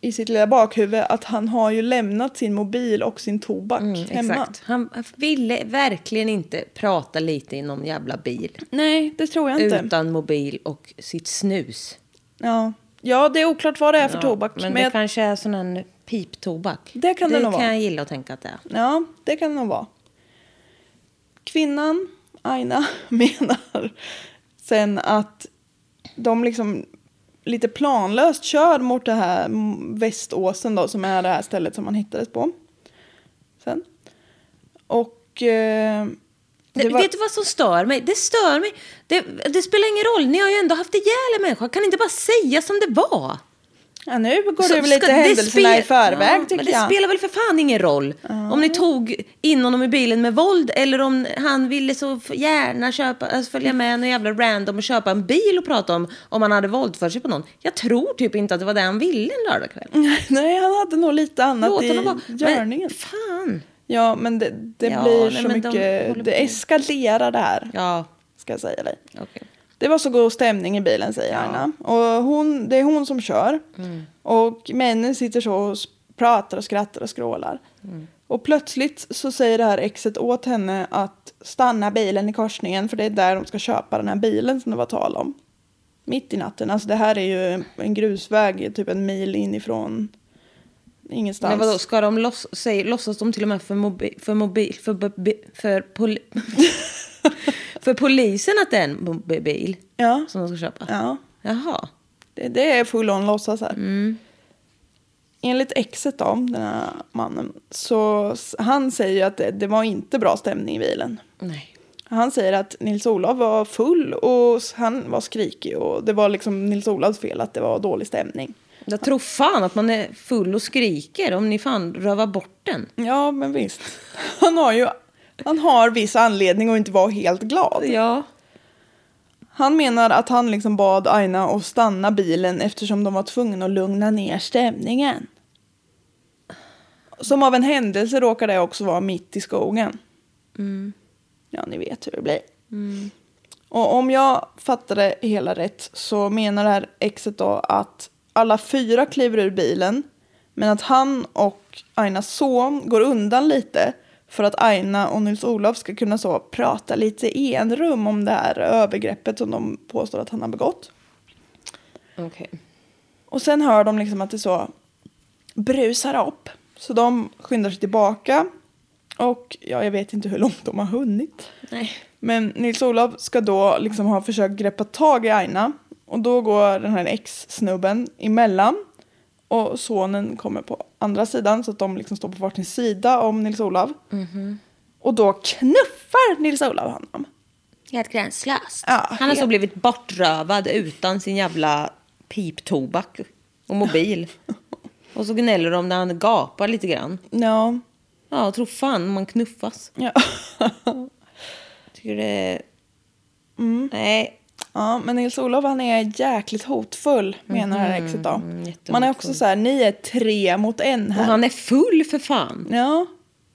i sitt lilla bakhuvud att han har ju lämnat sin mobil och sin tobak Mm, hemma. exakt. Han ville verkligen inte prata lite i någon jävla bil. Nej, det tror jag inte. Utan mobil och sitt snus. Ja. Ja, det är oklart vad det är för Ja, tobak. Men, men det jag- kanske är sån här piptobak. Det kan det nog kan vara. jag gilla att tänka att det är. Ja, det kan det nog vara. Kvinnan, Aina, *laughs* menar sen att de liksom lite planlöst kör mot det här Väståsen då, som är det här stället som man hittades på. Sen. Och... Eh, det Det, var, Vet du vad som stör mig? Det stör mig. Det, det spelar ingen roll. Ni har ju ändå haft ihjäl en människa. Kan ni inte bara säga som det var? ja, nu går Så du väl lite det händelserna i förväg ja, tycker Men det jag. spelar väl för fan ingen roll om ni tog in honom i bilen med våld eller om han ville så gärna köpa, alltså följa med någon jävla random och köpa en bil och prata om om han hade våldfört sig på någon. Jag tror typ inte att det var det han ville en lördagkväll. *laughs* Nej, han hade nog lite annat Låt i görningen. Fan. Ja, men det, det Ja, blir nej, så de mycket... håller Det eskalerar det här, Ja, ska jag säga dig. okej. Det var så god stämning i bilen säger Aina. Och hon, det är hon som kör. Och männen sitter så och pratar och skrattar och skrålar. Och plötsligt så säger det här exet åt henne att stanna bilen i korsningen för det är där de ska köpa den här bilen som det var tal om. Mitt i natten. Alltså det här är ju en grusväg typ en mil inifrån ingenstans. Men vadå, ska de loss, säg, låtsas de till och med för mobil, för mobil, för, för, för, poli, *laughs* för polisen att det är en mobil Ja, som de ska köpa? ja. Jaha. Det, det är full on låtsas här. Mm. Enligt exet då, den här mannen, så han säger att det, det var inte bra stämning i bilen. Nej. Han säger att Nils-Olof var full och han var skrikig och det var liksom Nils-Olofs fel att det var dålig stämning. Jag tror fan att man är full och skriker om ni fan rövar bort den. Ja, men visst. Han har ju han har viss anledning att inte vara helt glad. Ja. Han menar att han liksom bad Aina att stanna bilen eftersom de var tvungna att lugna ner stämningen. Som av en händelse råkar det också vara mitt i skogen. Ja, ni vet hur det blir. Och om jag fattade hela rätt så menar det här exet då att alla fyra kliver ur bilen Men att han och Ainas son går undan lite för att Aina och Nils-Olof ska kunna så prata lite i en rum om det här övergreppet som de påstår att han har begått. Okej. Och sen hör de liksom att det så brusar upp. Så de skyndar sig tillbaka. Och ja, jag vet inte hur långt de har hunnit. Nej. Men Nils-Olof ska då liksom ha försökt greppa tag i Aina. Och då går den här ex-snubben emellan. Och sonen kommer på andra sidan så att de liksom står på varsin sida om Nils-Olof. Och då knuffar Nils-Olof honom. Helt gränslöst. Ja, Han har helt- så blivit bortrövad utan sin jävla piptobak och mobil. *laughs* och så gnäller de när han gapar lite grann. Ja. Ja, tro fan man knuffas. Ja. Tycker det... Nej. Ja, men Nils-Olof han är jäkligt hotfull menar det här exet då. Man är också så här, ni är tre mot en Och här. han är full för fan. Ja,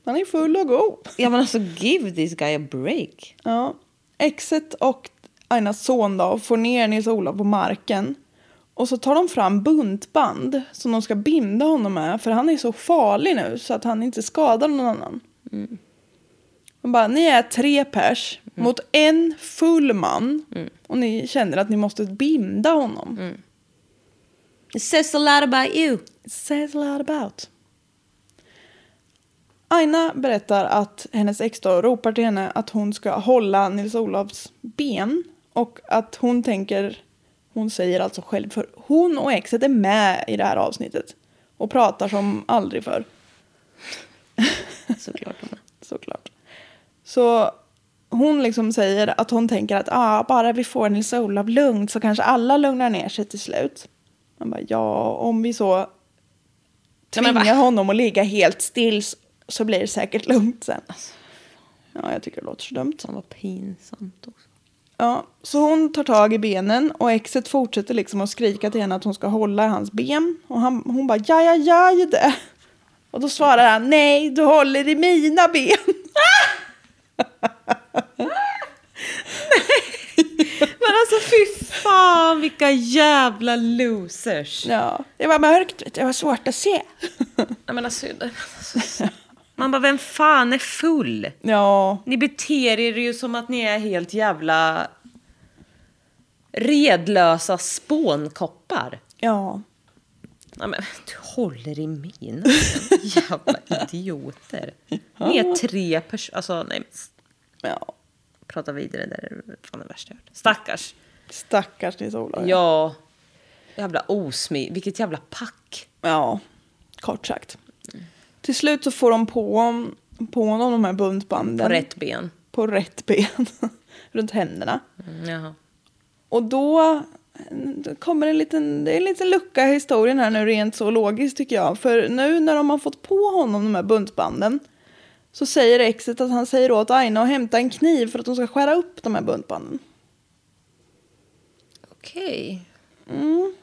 han är full och god. Ja men alltså give this guy a break. Ja. Exet och Ainas son då får ner Nils-Olof på marken. Och så tar de fram buntband som de ska binda honom med. För han är så farlig nu så att han inte skadar någon annan. De bara, ni är tre pers mot en full man. Och ni känner att ni måste binda honom. It says a lot about you. It says a lot about. Aina berättar att hennes ex då ropar till henne att hon ska hålla Nils-Olofs ben. Och att hon tänker, hon säger alltså själv, för hon och exet är med i det här avsnittet. Och pratar som aldrig förr, Såklart. *laughs* såklart. Så hon liksom säger att hon tänker att ah, bara vi får Nils-Olof lugnt så kanske alla lugnar ner sig till slut. Man bara, ja, om vi så tvingar honom att ligga helt still så blir det säkert lugnt sen. Ja, jag tycker det låter så dumt. Fan vad pinsamt också. Ja, så hon tar tag i benen och exet fortsätter liksom att skrika till henne att hon ska hålla i hans ben. Och han, hon bara, ja, ja, ja, ju det. Och då svarar han, nej, du håller i mina ben. *laughs* Men alltså fy fan vilka jävla losers. Ja, det var mörkt, det var svårt att se. Nej, men alltså, man bara, vem fan är full? Ja, Ni beter er ju som att ni är helt jävla redlösa spånkoppar. ja. Nej, men, du håller i mina ben. Jävla idioter. Ni är tre personer. Alltså, nej, ja. prata vidare. Det är fan det värsta jag hört. Stackars. Stackars Nils-Olof. Ja. Jävla osmi. Vilket jävla pack. Ja, kort sagt. Till slut så får de på, på honom de här buntbanden. På rätt ben. På rätt ben. *laughs* Runt händerna. Mm, jaha. Och då då kommer en liten, det är en liten lucka i historien här nu rent så logiskt tycker jag. För nu när de har fått på honom de här buntbanden så säger exet att han säger åt Aina att hämta en kniv för att de ska skära upp de här buntbanden. Okej. Mm.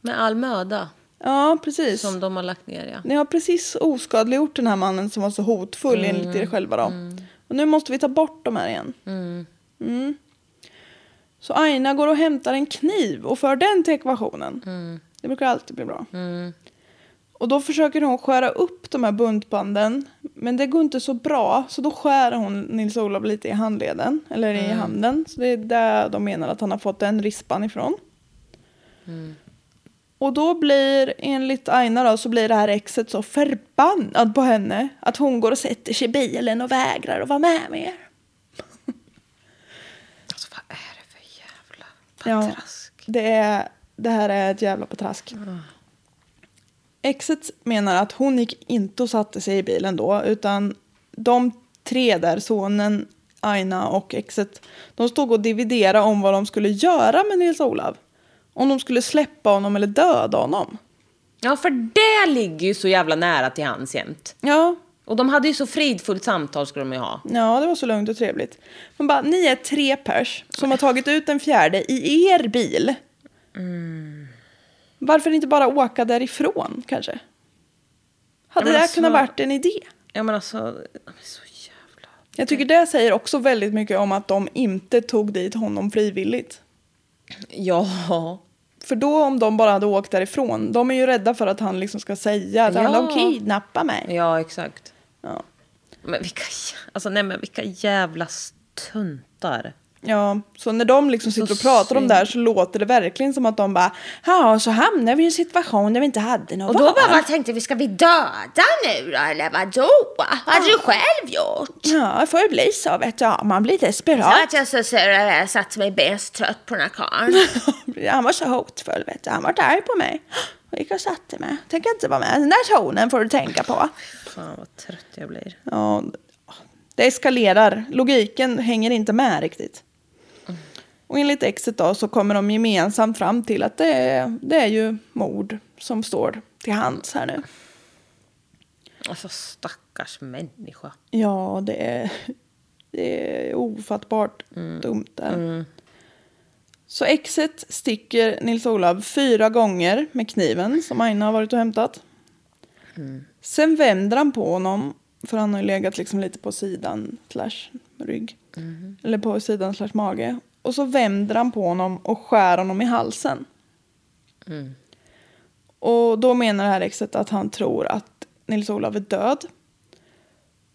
Med all möda Ja, precis. som de har lagt ner, ja. Ni har precis oskadliggjort den här mannen som var så hotfull enligt er själva då. Och nu måste vi ta bort de här igen. Mm. Så Aina går och hämtar en kniv och för den till ekvationen. Det brukar alltid bli bra. Och då försöker hon skära upp de här buntbanden. Men det går inte så bra. Så då skär hon Nils-Olof lite i handleden. Eller i handen. Så det är där de menar att han har fått den rispan ifrån. Och då blir, enligt Aina då, så blir det här exet så förbannad på henne. Att hon går och sätter sig i bilen och vägrar att vara med mer. *laughs* Alltså vad är det för jävla Ja, patrask? det, är, det här är ett jävla patrask. Exet menar att hon gick inte och satte sig i bilen då, utan de tre där, sonen, Aina och exet, de stod och dividerade om vad de skulle göra med Nils-Olof. Om de skulle släppa honom eller döda honom. Ja, för det ligger ju så jävla nära till hands jämt. Ja, Och de hade ju så fridfullt samtal skulle de ju ha. ja, det var så lugnt och trevligt. Men bara, ni är tre pers som har tagit ut en fjärde i er bil. Varför inte bara åka därifrån kanske? Hade det alltså- kunnat varit en idé? Ja men alltså, de är så jävla... Jag tycker det säger också väldigt mycket om att de inte tog dit honom frivilligt. Ja, För då om de bara hade åkt därifrån, de är ju rädda för att han liksom ska säga att Ja. de kidnappar mig. Ja, exakt. Ja. Men vilka, alltså, nej, men vilka jävla stuntar. Ja, så när de liksom Så sitter och pratar om det här så låter det verkligen som att de bara Ja, så hamnade vi i en situation där vi inte hade något Och då bara vad tänkte vi, ska vi döda nu då eller vadå? Vad hade du själv gjort? Ja, det får ju bli så vet du. Ja, man blir Så desperat. att jag så sur jag satt mig bäst trött på den här karln. *laughs* Han var så hotfull vet du. Han var arg på mig. Jag gick och satte mig. Tänker inte vara med. Den där tonen får du tänka på. Fan vad trött jag blir. Ja, det eskalerar. Logiken hänger inte med riktigt. Och enligt exet då så kommer de gemensamt fram till att det är, det är ju mord som står till hands här nu. Alltså stackars människa. Ja, det är, det är ofattbart dumt där. Så exet sticker Nils-Olof fyra gånger med kniven som Aina har varit och hämtat. Sen vänder han på honom, för han har ju legat liksom lite på sidan slash rygg. Eller på sidan slash mage. Och så vänder han på honom och skär honom i halsen. Och då menar det här exet att han tror att Nils-Olof är död.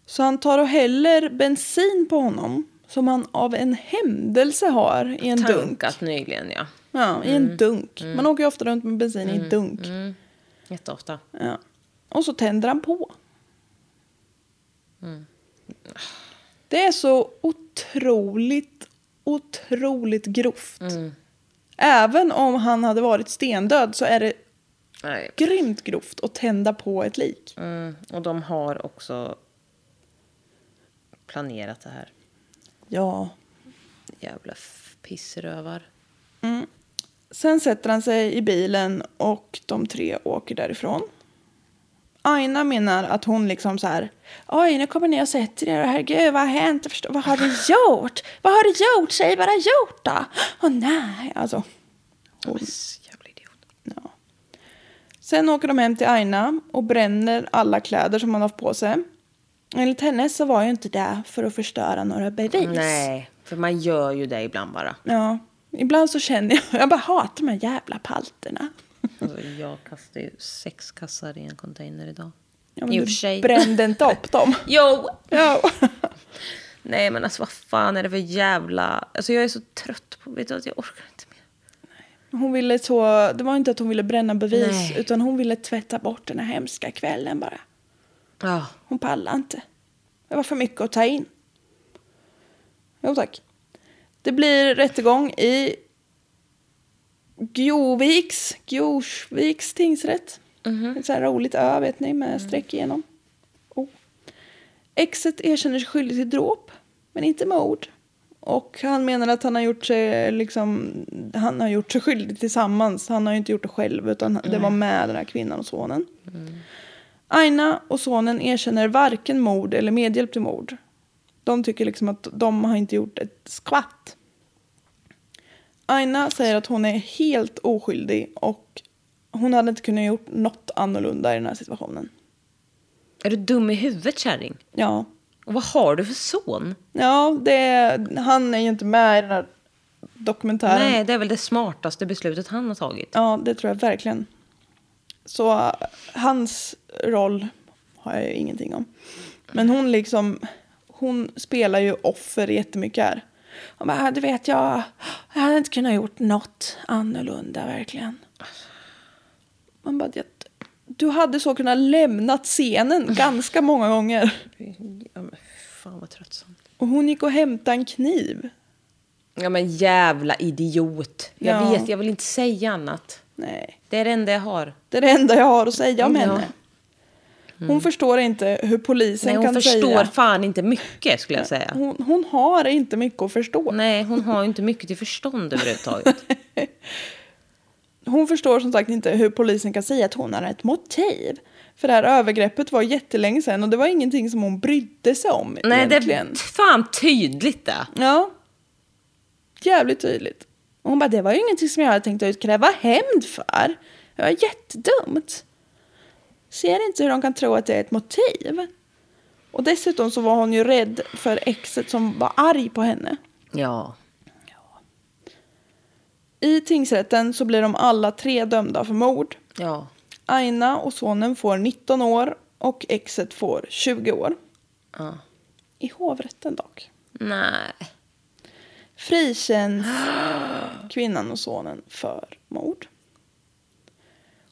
Så han tar och häller bensin på honom som han av en händelse har i en dunk. Tankat nyligen ja. Ja, i en dunk. Man åker ju ofta runt med bensin i en dunk. Jätteofta. Ja. Och så tänder han på. Det är så otroligt, otroligt grovt. Även om han hade varit stendöd så är det Nej. grymt grovt att tända på ett lik. Mm. Och de har också planerat det här. Ja. Jävla pissrövar. Sen sätter han sig i bilen och de tre åker därifrån. Aina menar att hon liksom så här, oj nu kommer ni och sätter er och herregud vad har hänt? Förstår, vad har du gjort? Vad har du gjort? Säg har gjort då? Åh nej, alltså. Så jävla idiot. Ja. Sen åker de hem till Aina och bränner alla kläder som han har haft på sig. Enligt henne så var ju inte det för att förstöra några bevis. Nej, för man gör ju det ibland bara. Ja, ibland så känner jag, jag bara hatar de här jävla palterna. Alltså, jag kastade ju sex kassar i en container idag. Ja, men I och för sig. brände inte upp dem. Jo! Ja. *laughs* Nej men alltså vad fan är det för jävla... Alltså jag är så trött på... Vet du att jag orkar inte mer. Hon ville så, det var inte att hon ville bränna bevis Nej. utan hon ville tvätta bort den här hemska kvällen bara. Ja. Hon pallade inte. Det var för mycket att ta in. Jo tack. Det blir rättegång i Gjoviks, Gjosviks tingsrätt. Ett så här roligt ö vet ni med streck igenom. Oh. Exet erkänner sig skyldig till dråp men inte mord. Och han menar att han har gjort sig liksom, han har gjort sig skyldig tillsammans. Han har ju inte gjort det själv utan det var med den här kvinnan och sonen. Aina och sonen erkänner varken mord eller medhjälp till mord. De tycker liksom att de har inte gjort ett skvatt. Aina säger att hon är helt oskyldig och hon hade inte kunnat gjort något annorlunda i den här situationen. Är du dum i huvudet kärring? Ja, Och vad har du för son? ja det, han är ju inte med i den här dokumentären. Nej, det är väl det smartaste beslutet han har tagit. Ja, det tror jag verkligen. Så hans roll har jag ju ingenting om. Men hon liksom, hon spelar ju offer jättemycket här. Hon bara, du vet jag, jag hade inte kunnat gjort något annorlunda verkligen. Man bara, "Det- du hade så kunnat lämnat scenen ganska många gånger. Ja, men fan vad tröttsamt. Och hon gick och hämtade en kniv. Ja men jävla idiot. Jag Ja. vet, jag vill inte säga annat. Nej, Det är det enda jag har. det är det enda jag har att säga om Ja. henne. Hon förstår inte hur polisen Nej, hon kan förstår säga. fan inte mycket skulle jag säga. Hon, hon har inte mycket att förstå. Nej, hon har inte mycket till förstånd överhuvudtaget. *laughs* Hon förstår som sagt inte hur polisen kan säga att hon har ett motiv. För det här övergreppet var jättelänge sedan och det var ingenting som hon brydde sig om Nej, det egentligen. är fan tydligt det. Ja. Jävligt tydligt. Och hon bara, det var ju ingenting som jag hade tänkt utkräva hämnd för. Det var jättedumt. Ser inte hur de kan tro att det är ett motiv. Och dessutom så var hon ju rädd för exet som var arg på henne. Ja. I tingsrätten så blir de alla tre dömda för mord. Ja. Aina och sonen får 19 år och exet får 20 år. ja. I hovrätten dock. Nej. Frikänns *gasps* kvinnan och sonen för mord.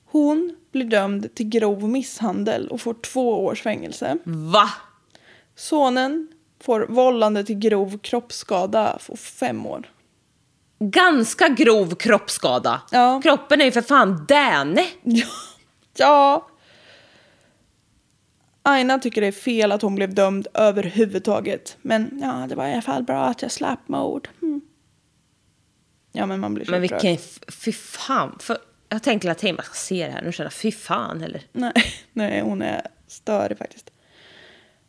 Hon blir dömd till grov misshandel och får två års fängelse. Va? Sonen får vållande till grov kroppsskada får fem år. Ganska grov kroppsskada. Ja. Kroppen är ju för fan däne. Ja. ja. Aina tycker det är fel att hon blev dömd överhuvudtaget. Men ja, det var i alla fall bra att jag slapp mord. Mm. Ja, men man blir så Men vilken... Fy fan. För, jag tänker att jag ska se det här nu känner jag, fy fan eller? Nej, *laughs* nej, hon är störig faktiskt.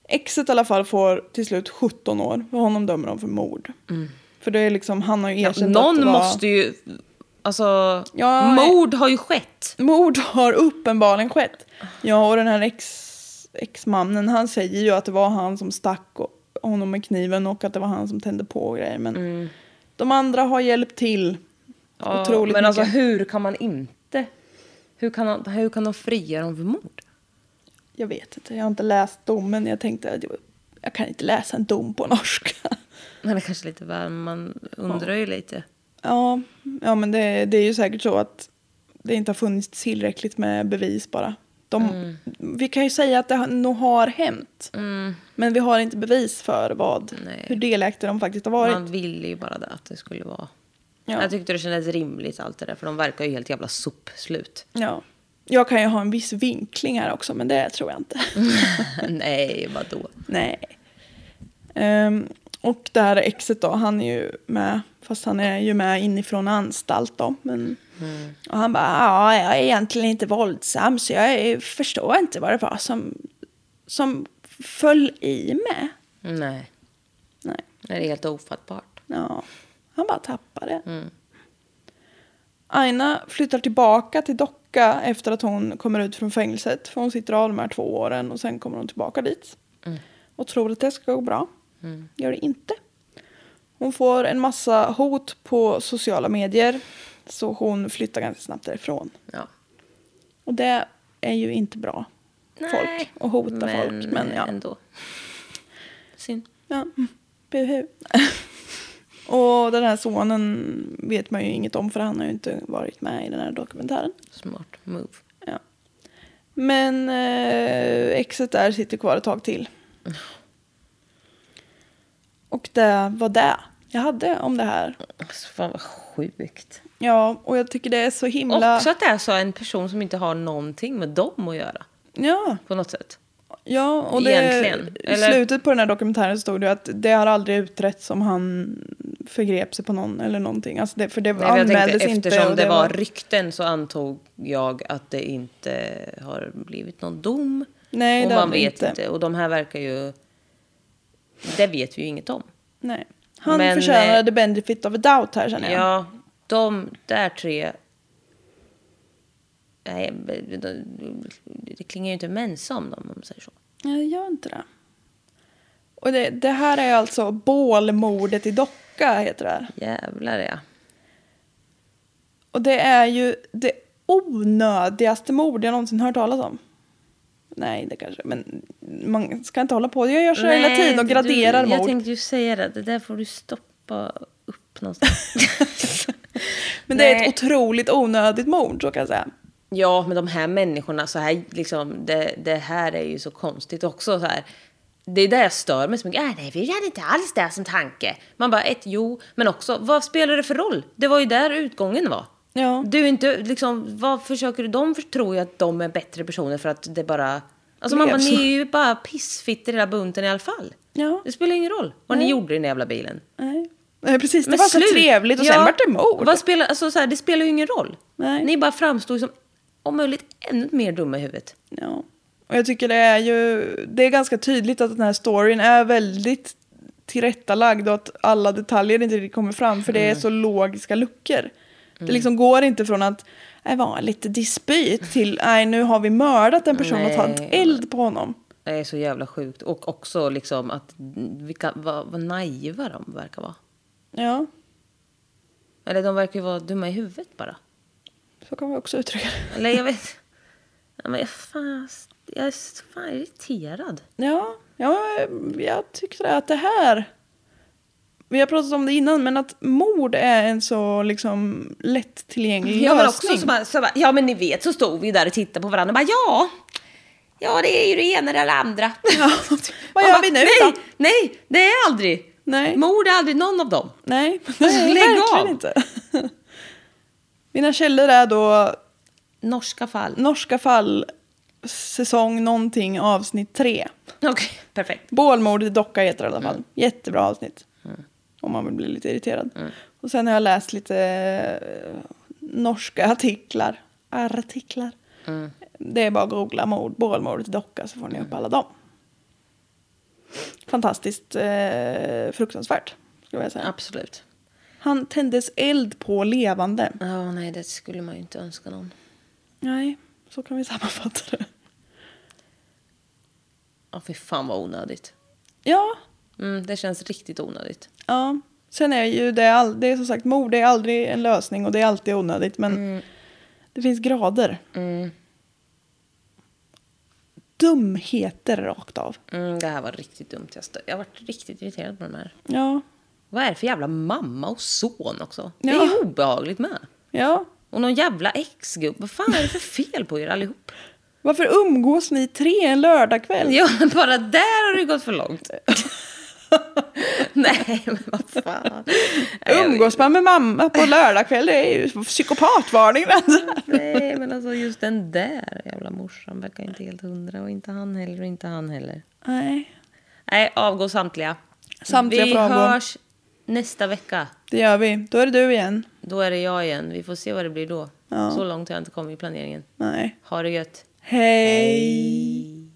Exet i alla fall får till slut 17 år. För honom dömer de för mord. För det är liksom, han har ju erkänt att Någon det var... måste ju... Alltså, Ja, mord har ju skett. Mord har uppenbarligen skett. Ja, och den här ex, ex-mannen, han säger ju att det var han som stack och- honom med kniven och att det var han som tände på och grejer. Men de andra har hjälpt till. Ja, Otroligt men alltså mycket. hur kan man inte... Hur kan, hur kan de fria dem för mord? Jag vet inte, jag har inte läst domen. Jag tänkte att jag, jag kan inte läsa en dom på norska. Men det är kanske lite väl, man undrar ju lite. Ja, ja men det, det är ju säkert så att det inte har funnits tillräckligt med bevis bara. De, Mm. Vi kan ju säga att det nog har hänt. Men vi har inte bevis för vad, Nej. hur delaktiga de faktiskt har varit. Man ville ju bara det, att det skulle vara... Ja. Jag tyckte det kändes rimligt allt det där, för de verkar ju helt jävla sopslut. Ja. Jag kan ju ha en viss vinkling här också, men det tror jag inte. *laughs* Nej, vadå? Nej. Ehm, och det här exet då, han är ju med, fast han är ju med inifrån anstalt då. Men, Och han bara, ja, jag är egentligen inte våldsam så jag är- förstår inte vad det var som, som föll i med. Nej, Nej, det är helt ofattbart. ja, han bara tappade. Aina flyttar tillbaka till Docka efter att hon kommer ut från fängelset. För hon sitter av de här två åren och sen kommer hon tillbaka dit. Och tror att det ska gå bra. Gör det inte. Hon får en massa hot på sociala medier. Så hon flyttar ganska snabbt därifrån. Ja. Och det är ju inte bra. Folk Nej, och hota folk. Men ja. ändå. Synd. Ja, mm. buhu. *laughs* och den här sonen vet man ju inget om för han har ju inte varit med i den här dokumentären. Smart move. Ja. Men eh, exet där sitter kvar ett tag till. Och det var det jag hade om det här. Alltså, fan vad sjukt. Ja, och jag tycker det är så himla... Också att det är så en person som inte har någonting med dem att göra. Ja, På något sätt. Ja och det, Egentligen, i eller? slutet på den här dokumentären stod det att det har aldrig utretts om han förgrep sig på någon eller någonting. Alltså det, för det Nej, anmäldes tänkte, inte. eftersom det var rykten så antog jag att det inte har blivit någon dom. Nej, och det man vet inte. inte. Och de här verkar ju... Det vet vi ju inget om. Nej. Han Men, förtjänar eh, benefit of a doubt här känner jag. Ja, de där tre... Nej, det klingar ju inte mensa om dem om man säger så. Ja, det gör inte det. Och det, det här är alltså bålmordet i Docka heter det här. Jävlar ja. Och det är ju det onödigaste mord jag någonsin hört talas om. Nej, det kanske, men man ska inte hålla på. Jag gör så hela Nej, tiden och du- graderar Jag mord. tänkte ju säga det, det där får du stoppa upp någonstans. *laughs* Men det är Nej. ett otroligt onödigt mord, så kan jag säga. Ja, men de här människorna, så här, liksom, det, det här är ju så konstigt också. Så här. Det är där jag stör mig så mycket. Äh, nej, vi hade inte alls det som tanke. Man bara, ett, jo, men också, vad spelar det för roll? Det var ju där utgången var. Ja. Du inte, liksom, vad försöker du? De tror ju att de är bättre personer för att det bara... Alltså man bara, ni är ju bara pissfitter hela bunten i alla fall. Ja. Det spelar ingen roll vad ni gjorde i den jävla bilen. Nej. Nej, precis. Det Men var slut. så trevligt och Ja, sen vart det mord. Vad spelar, alltså, så här, det spelar ju ingen roll. Nej. Ni bara framstår ju som om möjligt ännu mer dumma i huvudet. Ja. Och jag tycker det är ju, det är ganska tydligt att den här storyn är väldigt tillrättalagd och att alla detaljer inte riktigt kommer fram för det Mm. är så logiska luckor. Det liksom går inte från att det var lite dispyt till nej nu har vi mördat en person och tagit Nej. eld på honom. Det är så jävla sjukt. Och också liksom att vilka, vad, vad naiva de verkar vara. Ja. Eller de verkar ju vara dumma i huvudet bara. Så kan vi också uttrycka det. Eller jag vet... Ja, men jag, fan, jag är fan irriterad. Ja, ja, jag tyckte att det här... Vi har pratat om det innan, men att mord är en så liksom lättillgänglig Ja men, lösning. också så bara, så bara, ja men ni vet så stod vi där och tittade på varandra och bara ja, ja det är ju det ena eller det andra. *laughs* Vad Man gör bara, vi nu nej, då? Nej, det är aldrig. Nej. Mord är aldrig någon av dem. Nej, *laughs* nej lägg av. inte. Mina källor är då Norska fall. Norska fall, säsong någonting, avsnitt tre. Okej, perfekt. Bålmord i docka heter det i alla fall. Mm. Jättebra avsnitt. Om man vill bli lite irriterad. Och sen har jag läst lite eh, norska artiklar. Artiklar. Mm. Det är bara att googla mord, bålmordet i docka så får ni Mm. upp alla dem. Fantastiskt eh, fruktansvärt. Skulle jag säga. Absolut. Han tändes eld på levande. Ja, nej det skulle man ju inte önska någon. Nej, så kan vi sammanfatta det. Ja, fy fan vad onödigt. Ja, Mm, det känns riktigt onödigt. ja. Sen är ju det, all, det är som sagt mord, det är aldrig en lösning och det är alltid onödigt. Men det finns grader. Mm. Dumheter rakt av. Mm, det här var riktigt dumt. Jag, jag har varit riktigt irriterad på de här. Ja, Vad är det för jävla mamma och son också? Det Ja. är ju obehagligt med. ja. Och någon jävla exgubbe. Vad fan är det för fel på er allihop? Varför umgås ni tre en lördagkväll? Ja, *laughs* bara där har det gått för långt. *laughs* Nej, men vad fan. Umgås man med mamma på lördagkväll, det är ju psykopatvarning. *laughs* Nej, men alltså just den där jävla morsan verkar inte helt hundra. Och inte han heller och inte han heller. Nej, Nej, avgå samtliga. Samtliga Vi får avgå. hörs nästa vecka. det gör vi. Då är det du igen. Då är det jag igen. Vi får se vad det blir då. Ja. Så långt har jag inte kommit i planeringen. Nej. Ha det gött. Hej.